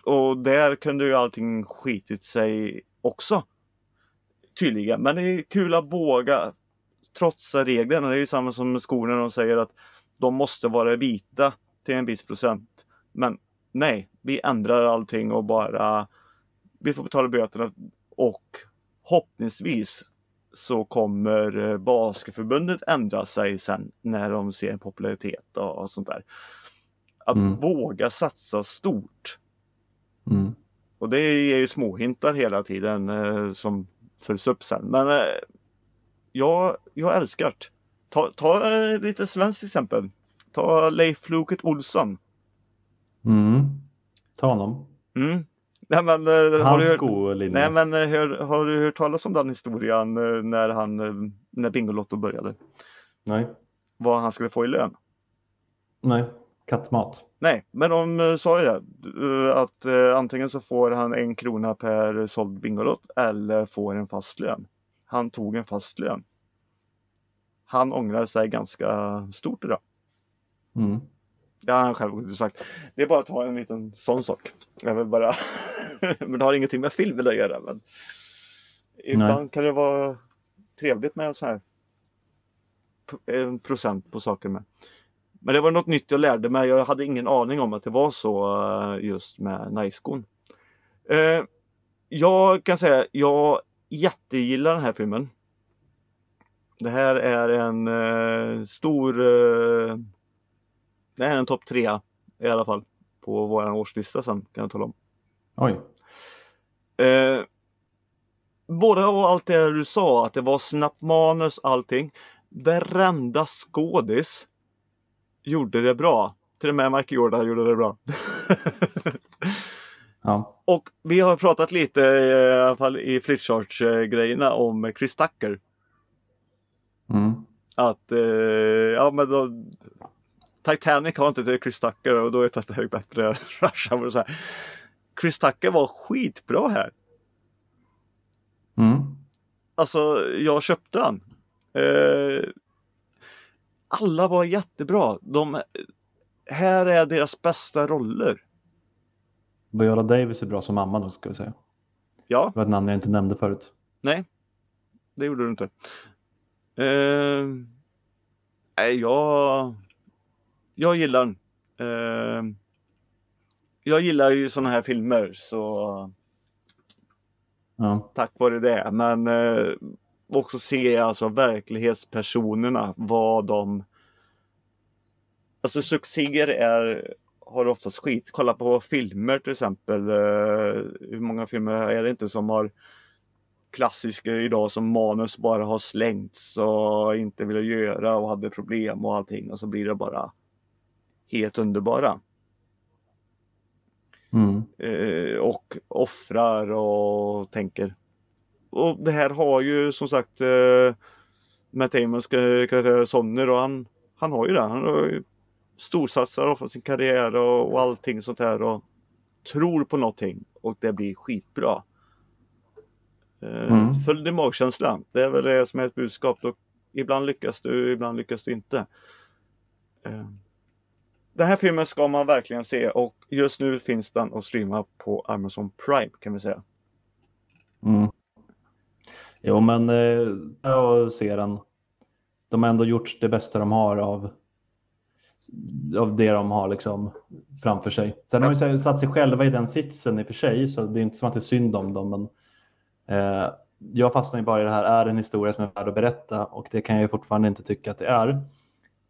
och där kunde ju allting skitit sig också. Tydligen, men det är kul att våga trotsa reglerna. Det är ju samma som med skorna, de säger att de måste vara vita till en viss procent. Men nej, vi ändrar allting och bara vi får betala böterna och hoppningsvis så kommer eh, Basketförbundet ändra sig sen när de ser popularitet och, sånt där. Att Mm. våga satsa stort. Mm. Och det ger ju småhintar hela tiden eh, som följs upp sen. Men eh, jag, jag älskar det. Ta, ta eh, lite svenskt exempel. Ta Leif Loket Olsson. Mm. Ta honom. Mm. Nej, men, eh, har du hört, nej, men eh, hör, har du hört talas om den historien eh, när, han, när Bingolotto började? Nej. Vad han skulle få i lön? Nej. Kattmat. Nej, men de sa ju det. Att antingen så får han en krona per såld Bingolott eller får en fast lön. Han tog en fast lön. Han ångrar sig ganska stort idag. Mm. Det har han själv gått ut och sagt. Det är bara att ta en liten sån sak. Jag vill bara... men det har ingenting med filmen att göra. Men... Ibland kan det vara trevligt med sån här en procent på saker med. Men det var något nytt jag lärde mig. Jag hade ingen aning om att det var så eh, just med Nice-skon. Eh, jag kan säga jag jättegillar den här filmen. Det här är en eh, stor eh, det är en topp tre i alla fall på våran årslista sen kan jag tala om. Oj. Eh, både och allt det du sa, att det var snabbt manus, allting. Varenda skådis gjorde det bra. Till och med Michael Jordan gjorde det bra. Ja. och vi har pratat lite, i alla fall i Flipcharts-grejerna, om Chris Tucker. Mm. Att, eh, ja men då, Titanic har inte Chris Tucker och då är Titanic bättre. Rush Hour så här. Chris Tucker var skitbra här. Mm. Alltså, jag köpte han. Eh, alla var jättebra. De, här är deras bästa roller. Viola Davis är bra som mamma då ska vi säga. Ja, Det var ett namn jag inte nämnde förut. nej. Det gjorde du inte. Eh, nej, jag, jag gillar den. Eh, jag gillar ju sådana här filmer så Ja. tack vare det. Men eh, också se alltså verklighetspersonerna, vad de... Alltså succéer är, har oftast skit. Kolla på filmer till exempel. Eh, hur många filmer är det inte som har klassiker idag som manus bara har slängts och inte ville göra och hade problem och allting och så blir det bara helt underbara. Mm. eh, och offrar och tänker. Och det här har ju som sagt eh, Matt Damons ka- karaktär Sonner och han, han har ju det. Han har ju storsatsar offrar sin karriär och, och allting sånt här och tror på någonting och det blir skitbra. Eh, Mm. Följ din magkänsla. Det är väl det som är ett budskap. Då, ibland lyckas du, ibland lyckas du inte. Eh, den här filmen ska man verkligen se och just nu finns den att streama på Amazon Prime kan vi säga. Mm. Jo, men eh, jag ser den. De har ändå gjort det bästa de har av, av det de har liksom framför sig. Sen har de ju satt sig själva i den sitsen i och för sig, så det är inte som att det är synd om dem. Men, eh, jag fastnar ju bara i det här, är en historia som är värd att berätta? Och det kan jag ju fortfarande inte tycka att det är.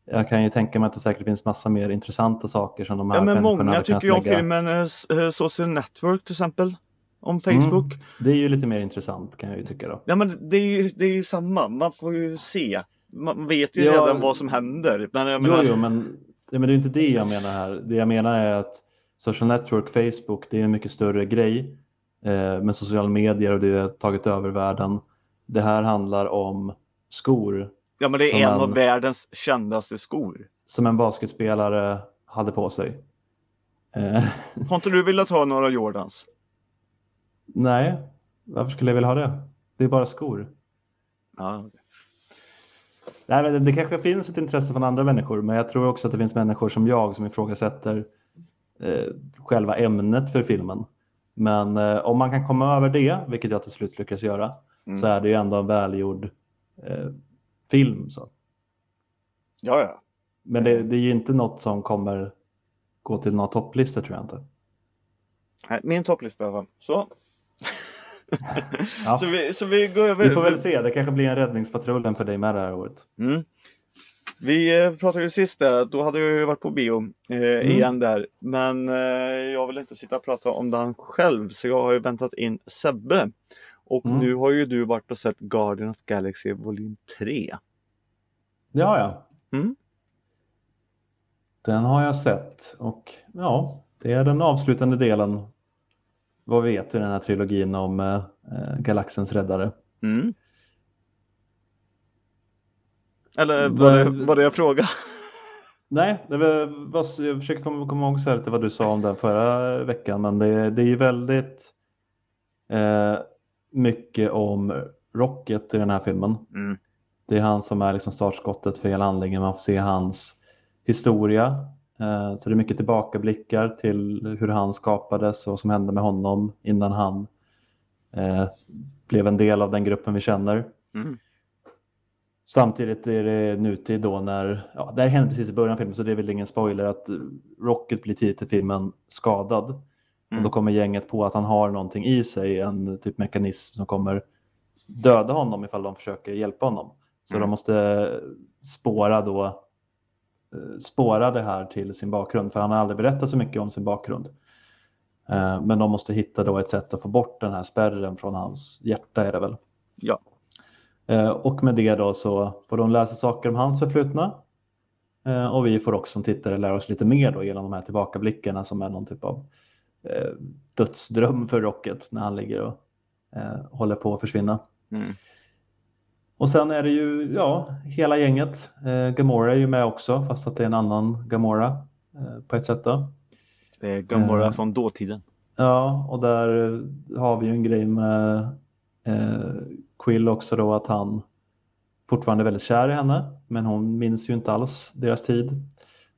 Jag kan ju tänka mig att det säkert finns massa mer intressanta saker som de här Ja men många tycker ju om filmen eh, eh, Social Network till exempel. Om Facebook. Mm, det är ju lite mer intressant kan jag ju tycka då. Ja men det är ju det är ju samma, man får ju se. Man vet ju Ja. redan vad som händer. Men jag Jo, menar, jo, men, ja, men det är inte det jag menar här. Det jag menar är att social network, Facebook, det är en mycket större grej eh, med sociala medier och det har tagit över världen. Det här handlar om skor ja men det är en en- av världens kändaste skor. som en basketspelare hade på sig. Eh, Har inte du velat ha några Jordans? nej, varför skulle jag vilja ha det? Det är bara skor. Ja. Nej, men det, det kanske finns ett intresse från andra människor, men jag tror också att det finns människor som jag som ifrågasätter eh, själva ämnet för filmen. Men eh, om man kan komma över det, vilket jag till slut lyckas göra, Mm. så är det ju ändå en välgjord eh, film. Så. ja, ja. Men det, det är ju inte något som kommer gå till några topplistor tror jag inte. Nej, Min topplista i alla fall. Så. Ja. så, vi, så vi går över. Vi får väl se, det kanske blir en räddningspatrullen för dig med det här året. Mm. Vi eh, pratade ju sist där, då hade jag ju varit på bio eh, igen där. Men eh, jag vill inte sitta och prata om den själv så jag har ju väntat in Sebbe. Och Mm. nu har ju du varit och sett Guardian of Galaxy volym 3. Det har jag. Mm. Den har jag sett och ja, det är den avslutande delen vad vi vet i den här trilogin om eh, eh, Galaxens räddare. Mm. Eller Vad- var det, var det jag frågade? Nej, det var, var, jag försöker komma, komma ihåg så här lite vad du sa om den förra veckan, men det, det är ju väldigt eh, mycket om Rocket i den här filmen. Mm. Det är han som är liksom startskottet för hela handlingen. Man får se hans historia. Eh, så det är mycket tillbakablickar till hur han skapades och vad som hände med honom innan han eh, blev en del av den gruppen vi känner. Mm. Samtidigt är det nutid då när, ja det här hände precis i början av filmen så det är väl ingen spoiler att Rocket blir tidigt i filmen skadad. Och Mm. då kommer gänget på att han har någonting i sig, en typ mekanism som kommer döda honom ifall de försöker hjälpa honom. Så Mm. de måste spåra då eh, spåra det här till sin bakgrund för han har aldrig berättat så mycket om sin bakgrund. Eh, men de måste hitta då ett sätt att få bort den här spärren från hans hjärta är det väl. Ja. Eh, och med det då så får de lära sig saker om hans förflutna. Och vi får också som tittare lära oss lite mer då genom de här tillbakablickarna som är någon typ av eh, dödsdröm för Rocket när han ligger och eh, håller på att försvinna. Mm. Och sen är det ju ja, hela gänget. Eh, Gamora är ju med också fast att det är en annan Gamora eh, på ett sätt då. Det är Gamora Eh. från dåtiden. Ja, och där har vi ju en grej med eh, Quill också då att han fortfarande är väldigt kär i henne men hon minns ju inte alls deras tid.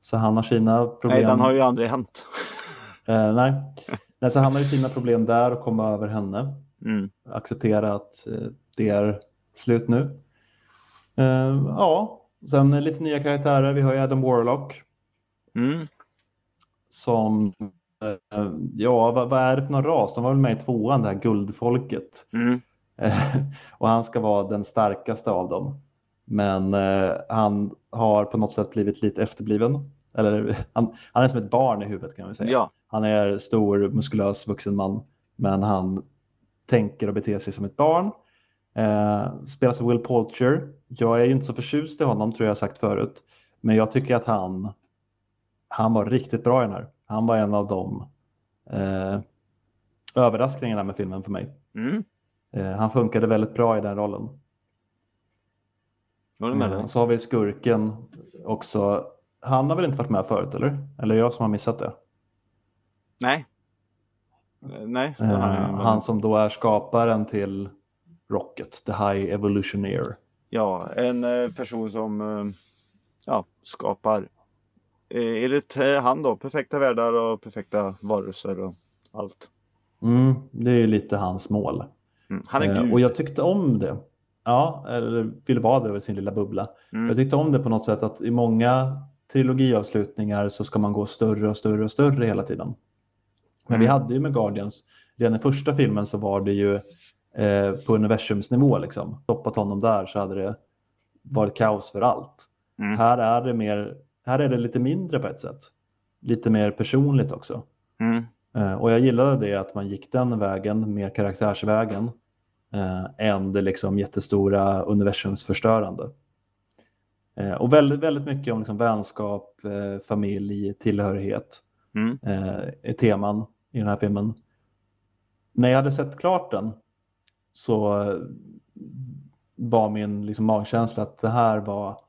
Så han har sina problem. Nej, den har ju aldrig hänt. Eh, nej. nej, så han har ju sina problem där och komma över henne. Mm. Acceptera att eh, det är slut nu. Eh, ja, sen lite nya karaktärer. Vi har ju Adam Warlock Mm. som eh, ja, vad, vad är det för någon ras? De var väl med i tvåan, det här guldfolket. Mm. Eh, och han ska vara den starkaste av dem. Men eh, han har på något sätt blivit lite efterbliven. Eller han, han är som ett barn i huvudet kan vi säga. Ja. Han är stor, muskulös, vuxen man. Men han tänker och beter sig som ett barn. Eh, spelas av Will Poulter. Jag är ju inte så förtjust i honom tror jag sagt förut. Men jag tycker att han, han var riktigt bra i den här. Han var en av de eh, överraskningarna med filmen för mig. Mm. Eh, han funkade väldigt bra i den rollen. Dig. så har vi skurken också. Han har väl inte varit med förut eller? Eller jag som har missat det? Nej. Nej. det Eh, har jag- han som då är skaparen till Rocket, The High Evolutioneer. Ja, en eh, person som ja, skapar enligt eh, han då perfekta världar och perfekta varelser och allt. Mm, det är ju lite hans mål. Mm. Han är gud. och jag tyckte om det. Ja, eller ville vara det över sin lilla bubbla. Mm. Jag tyckte om det på något sätt att i många trilogiavslutningar så ska man gå större och större och större hela tiden. Men vi Mm. hade ju med Guardians, redan i första filmen så var det ju eh, på universumsnivå liksom. Stoppat honom där så hade det varit kaos för allt. Mm. Här är det mer, här är det lite mindre på ett sätt. Lite mer personligt också. Mm. Eh, och jag gillade det att man gick den vägen, mer karaktärsvägen, eh, än det liksom jättestora universumsförstörande. Eh, och väldigt, väldigt mycket om liksom vänskap, eh, familj, tillhörighet Mm. eh, är teman i den här filmen. När jag hade sett klart den så eh, var min liksom, magkänsla att det här var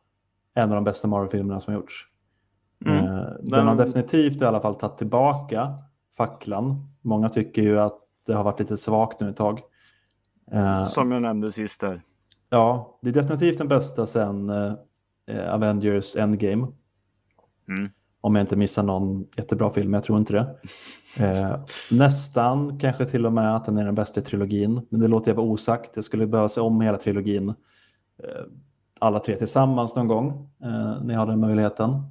en av de bästa Marvel-filmerna som har gjorts. Mm. Eh, Den har definitivt i alla fall tagit tillbaka facklan. Många tycker ju att det har varit lite svagt nu ett tag. Eh, Som jag nämnde sist där. Ja, det är definitivt den bästa sen Avengers Endgame. Mm. Om jag inte missar någon jättebra film, jag tror inte det. Eh, nästan kanske till och med att den är den bästa i trilogin, men det låter jag vara osagt. Jag skulle behöva se om hela trilogin, eh, alla tre tillsammans någon gång, eh, när jag har den möjligheten.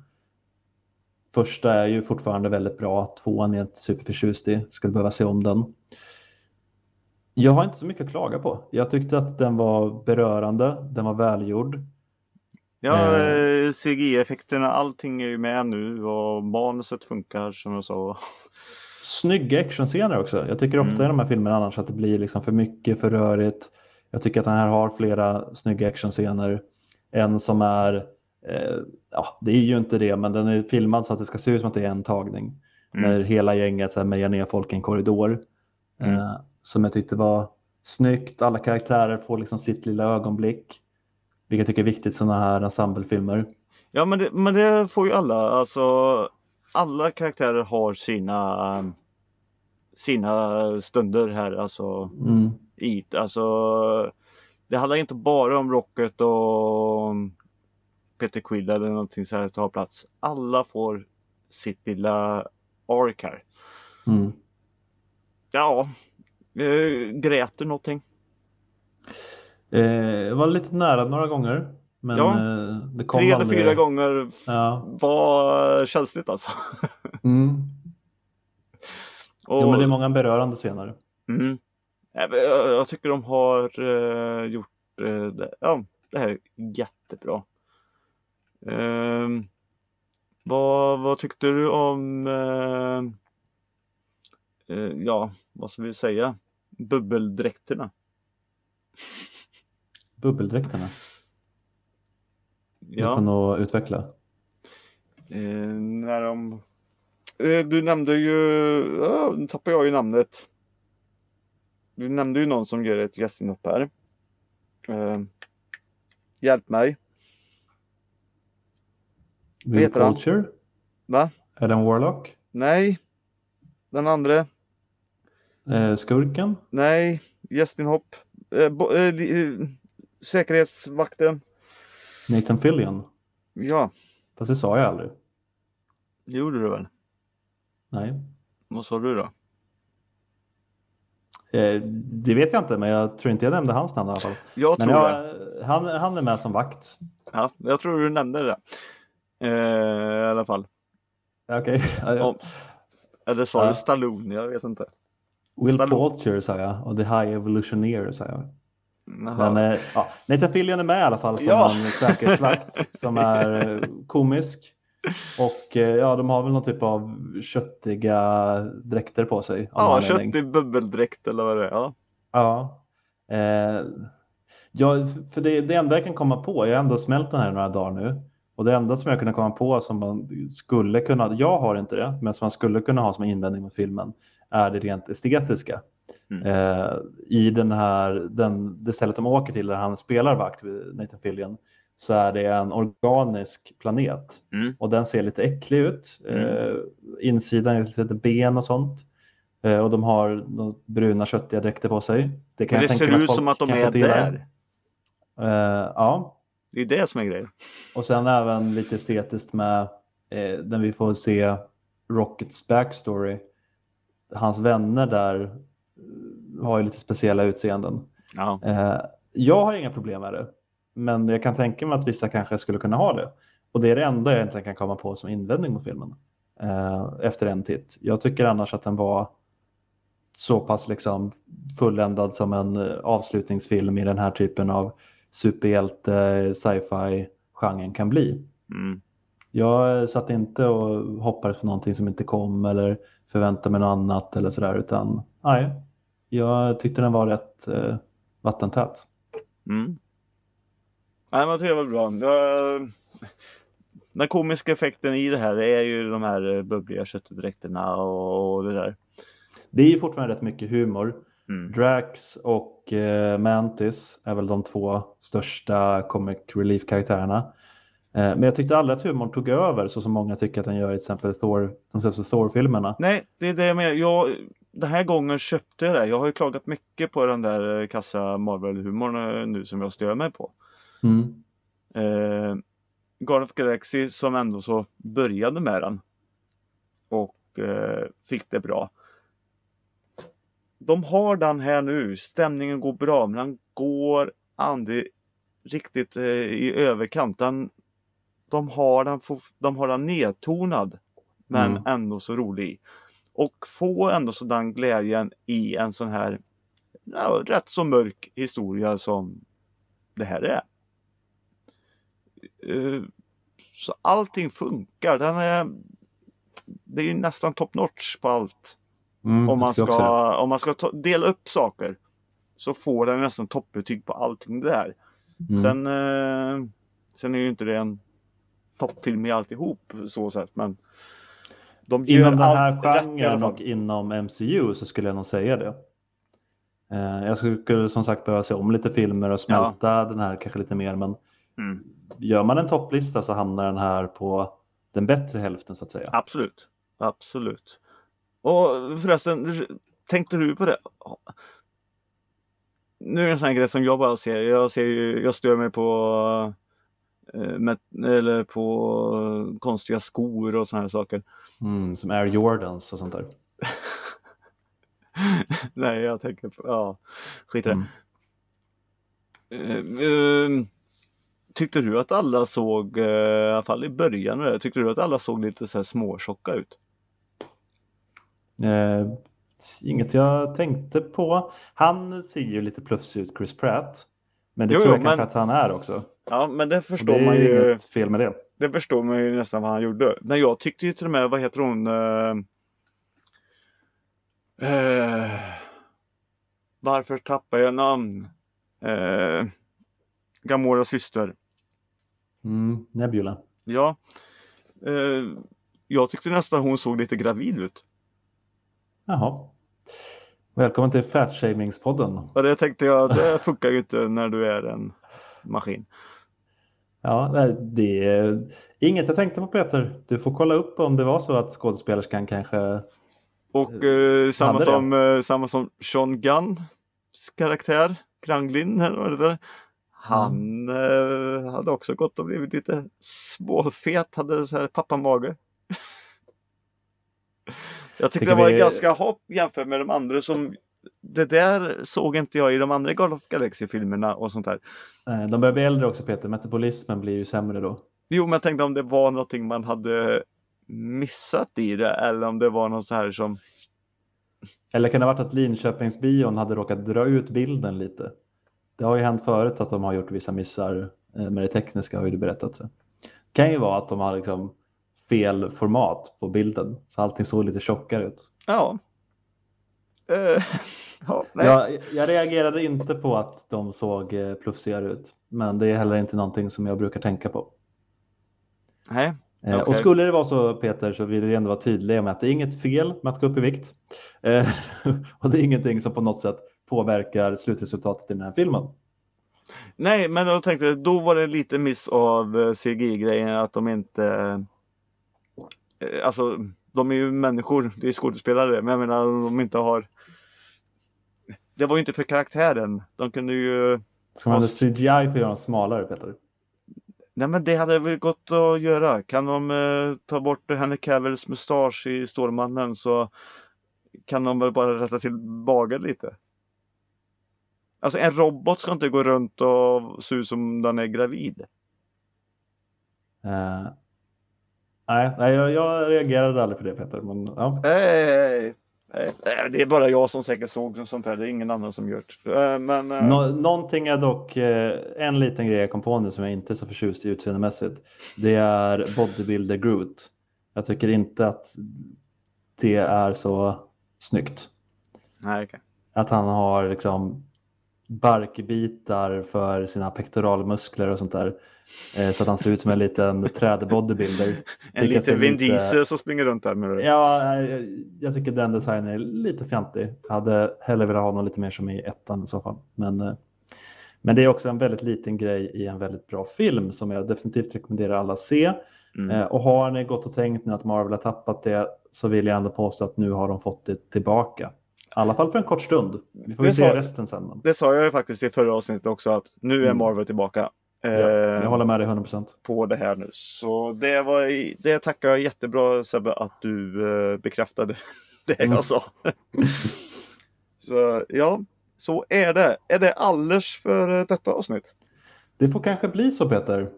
Första är ju fortfarande väldigt bra, tvåan är jag inte superförtjust i, skulle behöva se om den. Jag har inte så mycket att klaga på. Jag tyckte att den var berörande, den var välgjord. Ja, Eh. eh, CGI-effekterna, allting är ju med nu och manuset funkar som jag sa. Snygga actionscener också. Jag tycker ofta Mm. i de här filmerna annars att det blir liksom för mycket, för rörigt. Jag tycker att den här har flera snygga actionscener. En som är, eh, ja det är ju inte det, men den är filmad så att det ska se ut som att det är en tagning. Mm. När hela gänget så här, mejar ner folk i en korridor. Mm. Eh, som jag tyckte var snyggt. Alla karaktärer får liksom sitt lilla ögonblick. Vilket jag tycker är viktigt i sådana här ensemblefilmer. Ja, men det, men det får ju alla. Alltså, alla karaktärer har sina sina stunder här. Alltså, Mm. i, alltså, det handlar inte bara om Rocket och Peter Quill eller någonting så här tar plats. Alla får sitt lilla ark här. Mm. Ja, eh, grät du någonting? Eh, var lite nära några gånger. Men Ja. eh, det kom Tre eller aldrig- fyra gånger Ja. var känsligt alltså. Mm. Och, Jo, men det är många berörande scener. mm, jag, tycker de har eh, gjort eh, det, ja, det här jättebra. Ehm, vad, vad tyckte du om ja, vad ska vi säga? Bubbeldräkterna. Bubbeldräkterna. Du Ja, nog utveckla. eh, när de... Eh, du nämnde ju... Ja, nu tappar jag ju namnet. Du nämnde ju någon som gör ett gästinhopp här. Eh, hjälp mig. Will heter han? Culture? Va? Adam Warlock? Nej. Den andra. Eh, skurken? Nej. Gästinhopp. Eh, bo, eh, eh, säkerhetsvakten. Nathan Fillion? Ja, Fast det sa jag aldrig. det gjorde du väl? Nej. Vad sa du då? Eh, det vet jag inte, men jag tror inte jag nämnde hans namn i alla fall. Jag Men tror det. jag, han, han är med som vakt. Ja, jag tror du nämnde det. Eh, I alla fall. Okej. Om- Eller sa Ja. du Stallone? Jag vet inte. Will Stallone. Poulter sa jag och The High Evolutioneer sa jag. Men eh, ja, Nathan Fillion är med i alla fall som Ja. en säkerhetsvakt som är eh, komisk. Och eh, ja, de har väl någon typ av köttiga dräkter på sig. ja, någon anledning. kött i bubbeldräkt eller vad det är. Ja. Ja. Eh, ja, för det, det enda jag kan komma på, jag har ändå smält den här några dagar nu. Och det enda som jag kunde komma på som man skulle kunna, jag har inte det, men som man skulle kunna ha som invändning mot filmen är det rent estetiska. Mm. Eh, I den här, den, det stället de åker till där han spelar vakt, Nathan Fillion, så är det en organisk planet. Mm. Och den ser lite äcklig ut. Eh, insidan är lite ben och sånt. Eh, och de har de bruna köttiga dräkter på sig. Det kan Men det ser ut som att de är där. Eh, ja, Det är det som är grejen. och sen även lite estetiskt med eh, när vi får se Rockets backstory. Hans vänner där har ju lite speciella utseenden. Ja. Eh, jag har inga problem med det, men jag kan tänka mig att vissa kanske skulle kunna ha det. Och det är det enda jag egentligen kan komma på som invändning mot filmen eh, efter en titt. Jag tycker annars att den var så pass liksom fulländad som en eh, avslutningsfilm i den här typen av superhjälte sci-fi genren kan bli. Mm. Jag satt inte och hoppades på någonting som inte kom eller förväntade mig något annat eller sådär utan nej, jag tyckte den var rätt eh, vattentät. Mm. Nej, men det var bra. Jag... Den komiska effekten i det här är ju de här eh, bubbliga köttdräkterna och det där. Det är ju fortfarande rätt mycket humor. Mm. Drax och eh, Mantis är väl de två största comic relief-karaktärerna. Eh, men jag tyckte aldrig att humorn tog över så som många tycker att den gör i till exempel Thor, de senaste Thor-filmerna. Nej, det är det jag menar. Jag, den här gången köpte jag det. Jag har ju klagat mycket på den där eh, kassa Marvel-humorn eh, nu som jag stör mig på. Mm. Eh, Guardian of Galaxy som ändå så började med den. Och eh, fick det bra. De har den här nu. Stämningen går bra men den går aldrig riktigt eh, i överkant. Den, de, har den, de har den nedtonad. Men Mm. ändå så rolig. Och få ändå sådan glädjen i en sån här ja, rätt så mörk historia som det här är. Eh, Så allting funkar. Den är, det är ju nästan top notch på allt. Mm, Om man ska, om man ska ta, dela upp saker så får den nästan toppbetyg på allting det där. Mm. Sen, eh, sen är ju inte det en toppfilm i alltihop så sett men de Inom den här genren och inom MCU så skulle jag nog säga det. Eh, jag skulle som sagt behöva se om lite filmer och smälta den här kanske lite mer men Mm. gör man en topplista så hamnar den här på den bättre hälften så att säga. Absolut. Absolut. Och förresten, tänkte du på det? Nu är det en sån här grej som jag bara ser. Jag, ser ju, jag stör mig på, med, eller på konstiga skor och såna här saker. Mm, som Air Jordans och sånt där. Nej, jag tänker på, ja, skit i det. Mm. Eh, eh, tyckte du att alla såg, eh, i alla fall i början, där, tyckte du att alla såg lite så här småtjocka ut? Eh, inget jag tänkte på. Han ser ju lite plufsig ut, Chris Pratt. Men det Jo, tror jo, jag kanske men- att han är också. Ja, men det förstår det är man ju inget fel med det. Det förstår man ju nästan vad han gjorde. Men jag tyckte ju till och med, vad heter hon? eh, Eh, varför tappar jag namn? Eh, Gamoras syster. Mm, Nebula. Ja. Eh, jag tyckte nästan hon såg lite gravid ut. Jaha. Välkommen till Fatshamingspodden. Och det tänkte jag, det funkar ju inte när du är en maskin. Ja, det är inget jag tänkte på Peter. Du får kolla upp om det var så att skådespelerskan kanske... Och eh, samma, som, eh, samma som Sean Gunns karaktär, Kranglin, eller vad det där. Han eh, hade också gått och blivit lite småfet, hade så här pappamage. Jag tyckte Tycker det var vi- ganska hopp jämfört med de andra som det där såg inte jag i de andra Guardians of Galaxy-filmerna och sånt där. eh, De börjar bli äldre också Peter. Metabolismen blir ju sämre då. Jo, men jag tänkte om det var någonting man hade missat i det eller om det var något så här som Eller kan det ha varit att Linköpingsbion hade råkat dra ut bilden lite? Det har ju hänt förut att de har gjort vissa missar eh, med det tekniska har ju du berättat. Så. Det kan ju vara att de har liksom fel format på bilden så allting såg lite tjockare ut. Ja. Eh, ja. Jag, jag reagerade inte på att de såg eh, plufsigare ut men det är heller inte någonting som jag brukar tänka på. nej. Eh, Och skulle det vara så Peter så vill vi ändå vara tydliga med att det är inget fel med att gå upp i vikt. Eh, och det är ingenting som på något sätt påverkar slutresultatet i den här filmen. nej, men jag tänkte då var det lite miss av CGI-grejen att de inte Alltså, de är ju människor, det är skådespelare, men jag menar om de inte har Det var ju inte för karaktären. De kunde ju Ska man använda CGI för att göra dem smalare Peter? Nej men det hade väl gått att göra. Kan de eh, ta bort Henry Cavills mustasch i Stålmannen så kan de väl bara rätta till bagen lite. Alltså en robot ska inte gå runt och se ut som den är gravid. Eh, nej, nej jag, jag reagerade aldrig på det Peter. Men, ja. Nej, nej, nej, det är bara jag som säkert såg sånt här. Det är ingen annan som gjort. Eh, Men eh, Nå, någonting är dock, eh, en liten grej jag kom på nu som jag inte är så förtjust i utseendemässigt. Det är Bodybuilder Groot. Jag tycker inte att det är så snyggt. nej, okej. Att han har liksom barkbitar för sina pektoralmuskler och sånt där. Eh, så att han ser ut som en liten trädbodybuilder. En jag liten Vin Diesel som springer runt där med det. Ja, eh, jag tycker den designen är lite fjantig. Hade hellre velat ha någon lite mer som i ettan i så fall. Men, eh, men det är också en väldigt liten grej i en väldigt bra film som jag definitivt rekommenderar alla att se. Mm. Och har ni gått och tänkt nu att Marvel har tappat det så vill jag ändå påstå att nu har de fått det tillbaka. I alla fall för en kort stund. Vi får Det se sa- resten sen. Men. Det sa jag ju faktiskt i förra avsnittet också att nu är Mm. Marvel tillbaka. Ja, Eh, jag håller med dig 100%. på det här nu. Så det var det tackar jag jättebra Sebbe att du eh, bekräftade det Mm. jag sa. så ja, så är det. Är det alldeles för eh, detta avsnitt? Det får kanske bli så Peter.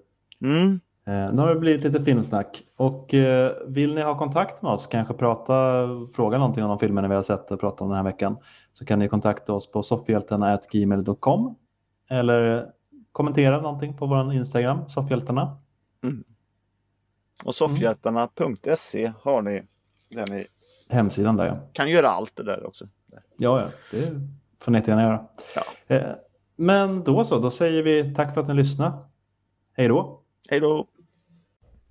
Mm. Eh, nu har det blivit lite filmsnack och eh, vill ni ha kontakt med oss, kanske prata, fråga någonting om de filmerna vi har sett och prata om den här veckan så kan ni kontakta oss på soffhjältarna.gmail.com eller kommentera någonting på vår Instagram, soffhjältarna. Och soffhjältarna.se har ni där ni Hemsidan där ja. kan göra allt det där också. Ja, ja, det får ni gärna göra. Ja. Eh, men då så, då säger vi tack för att ni lyssnade. Hej då! Hej då!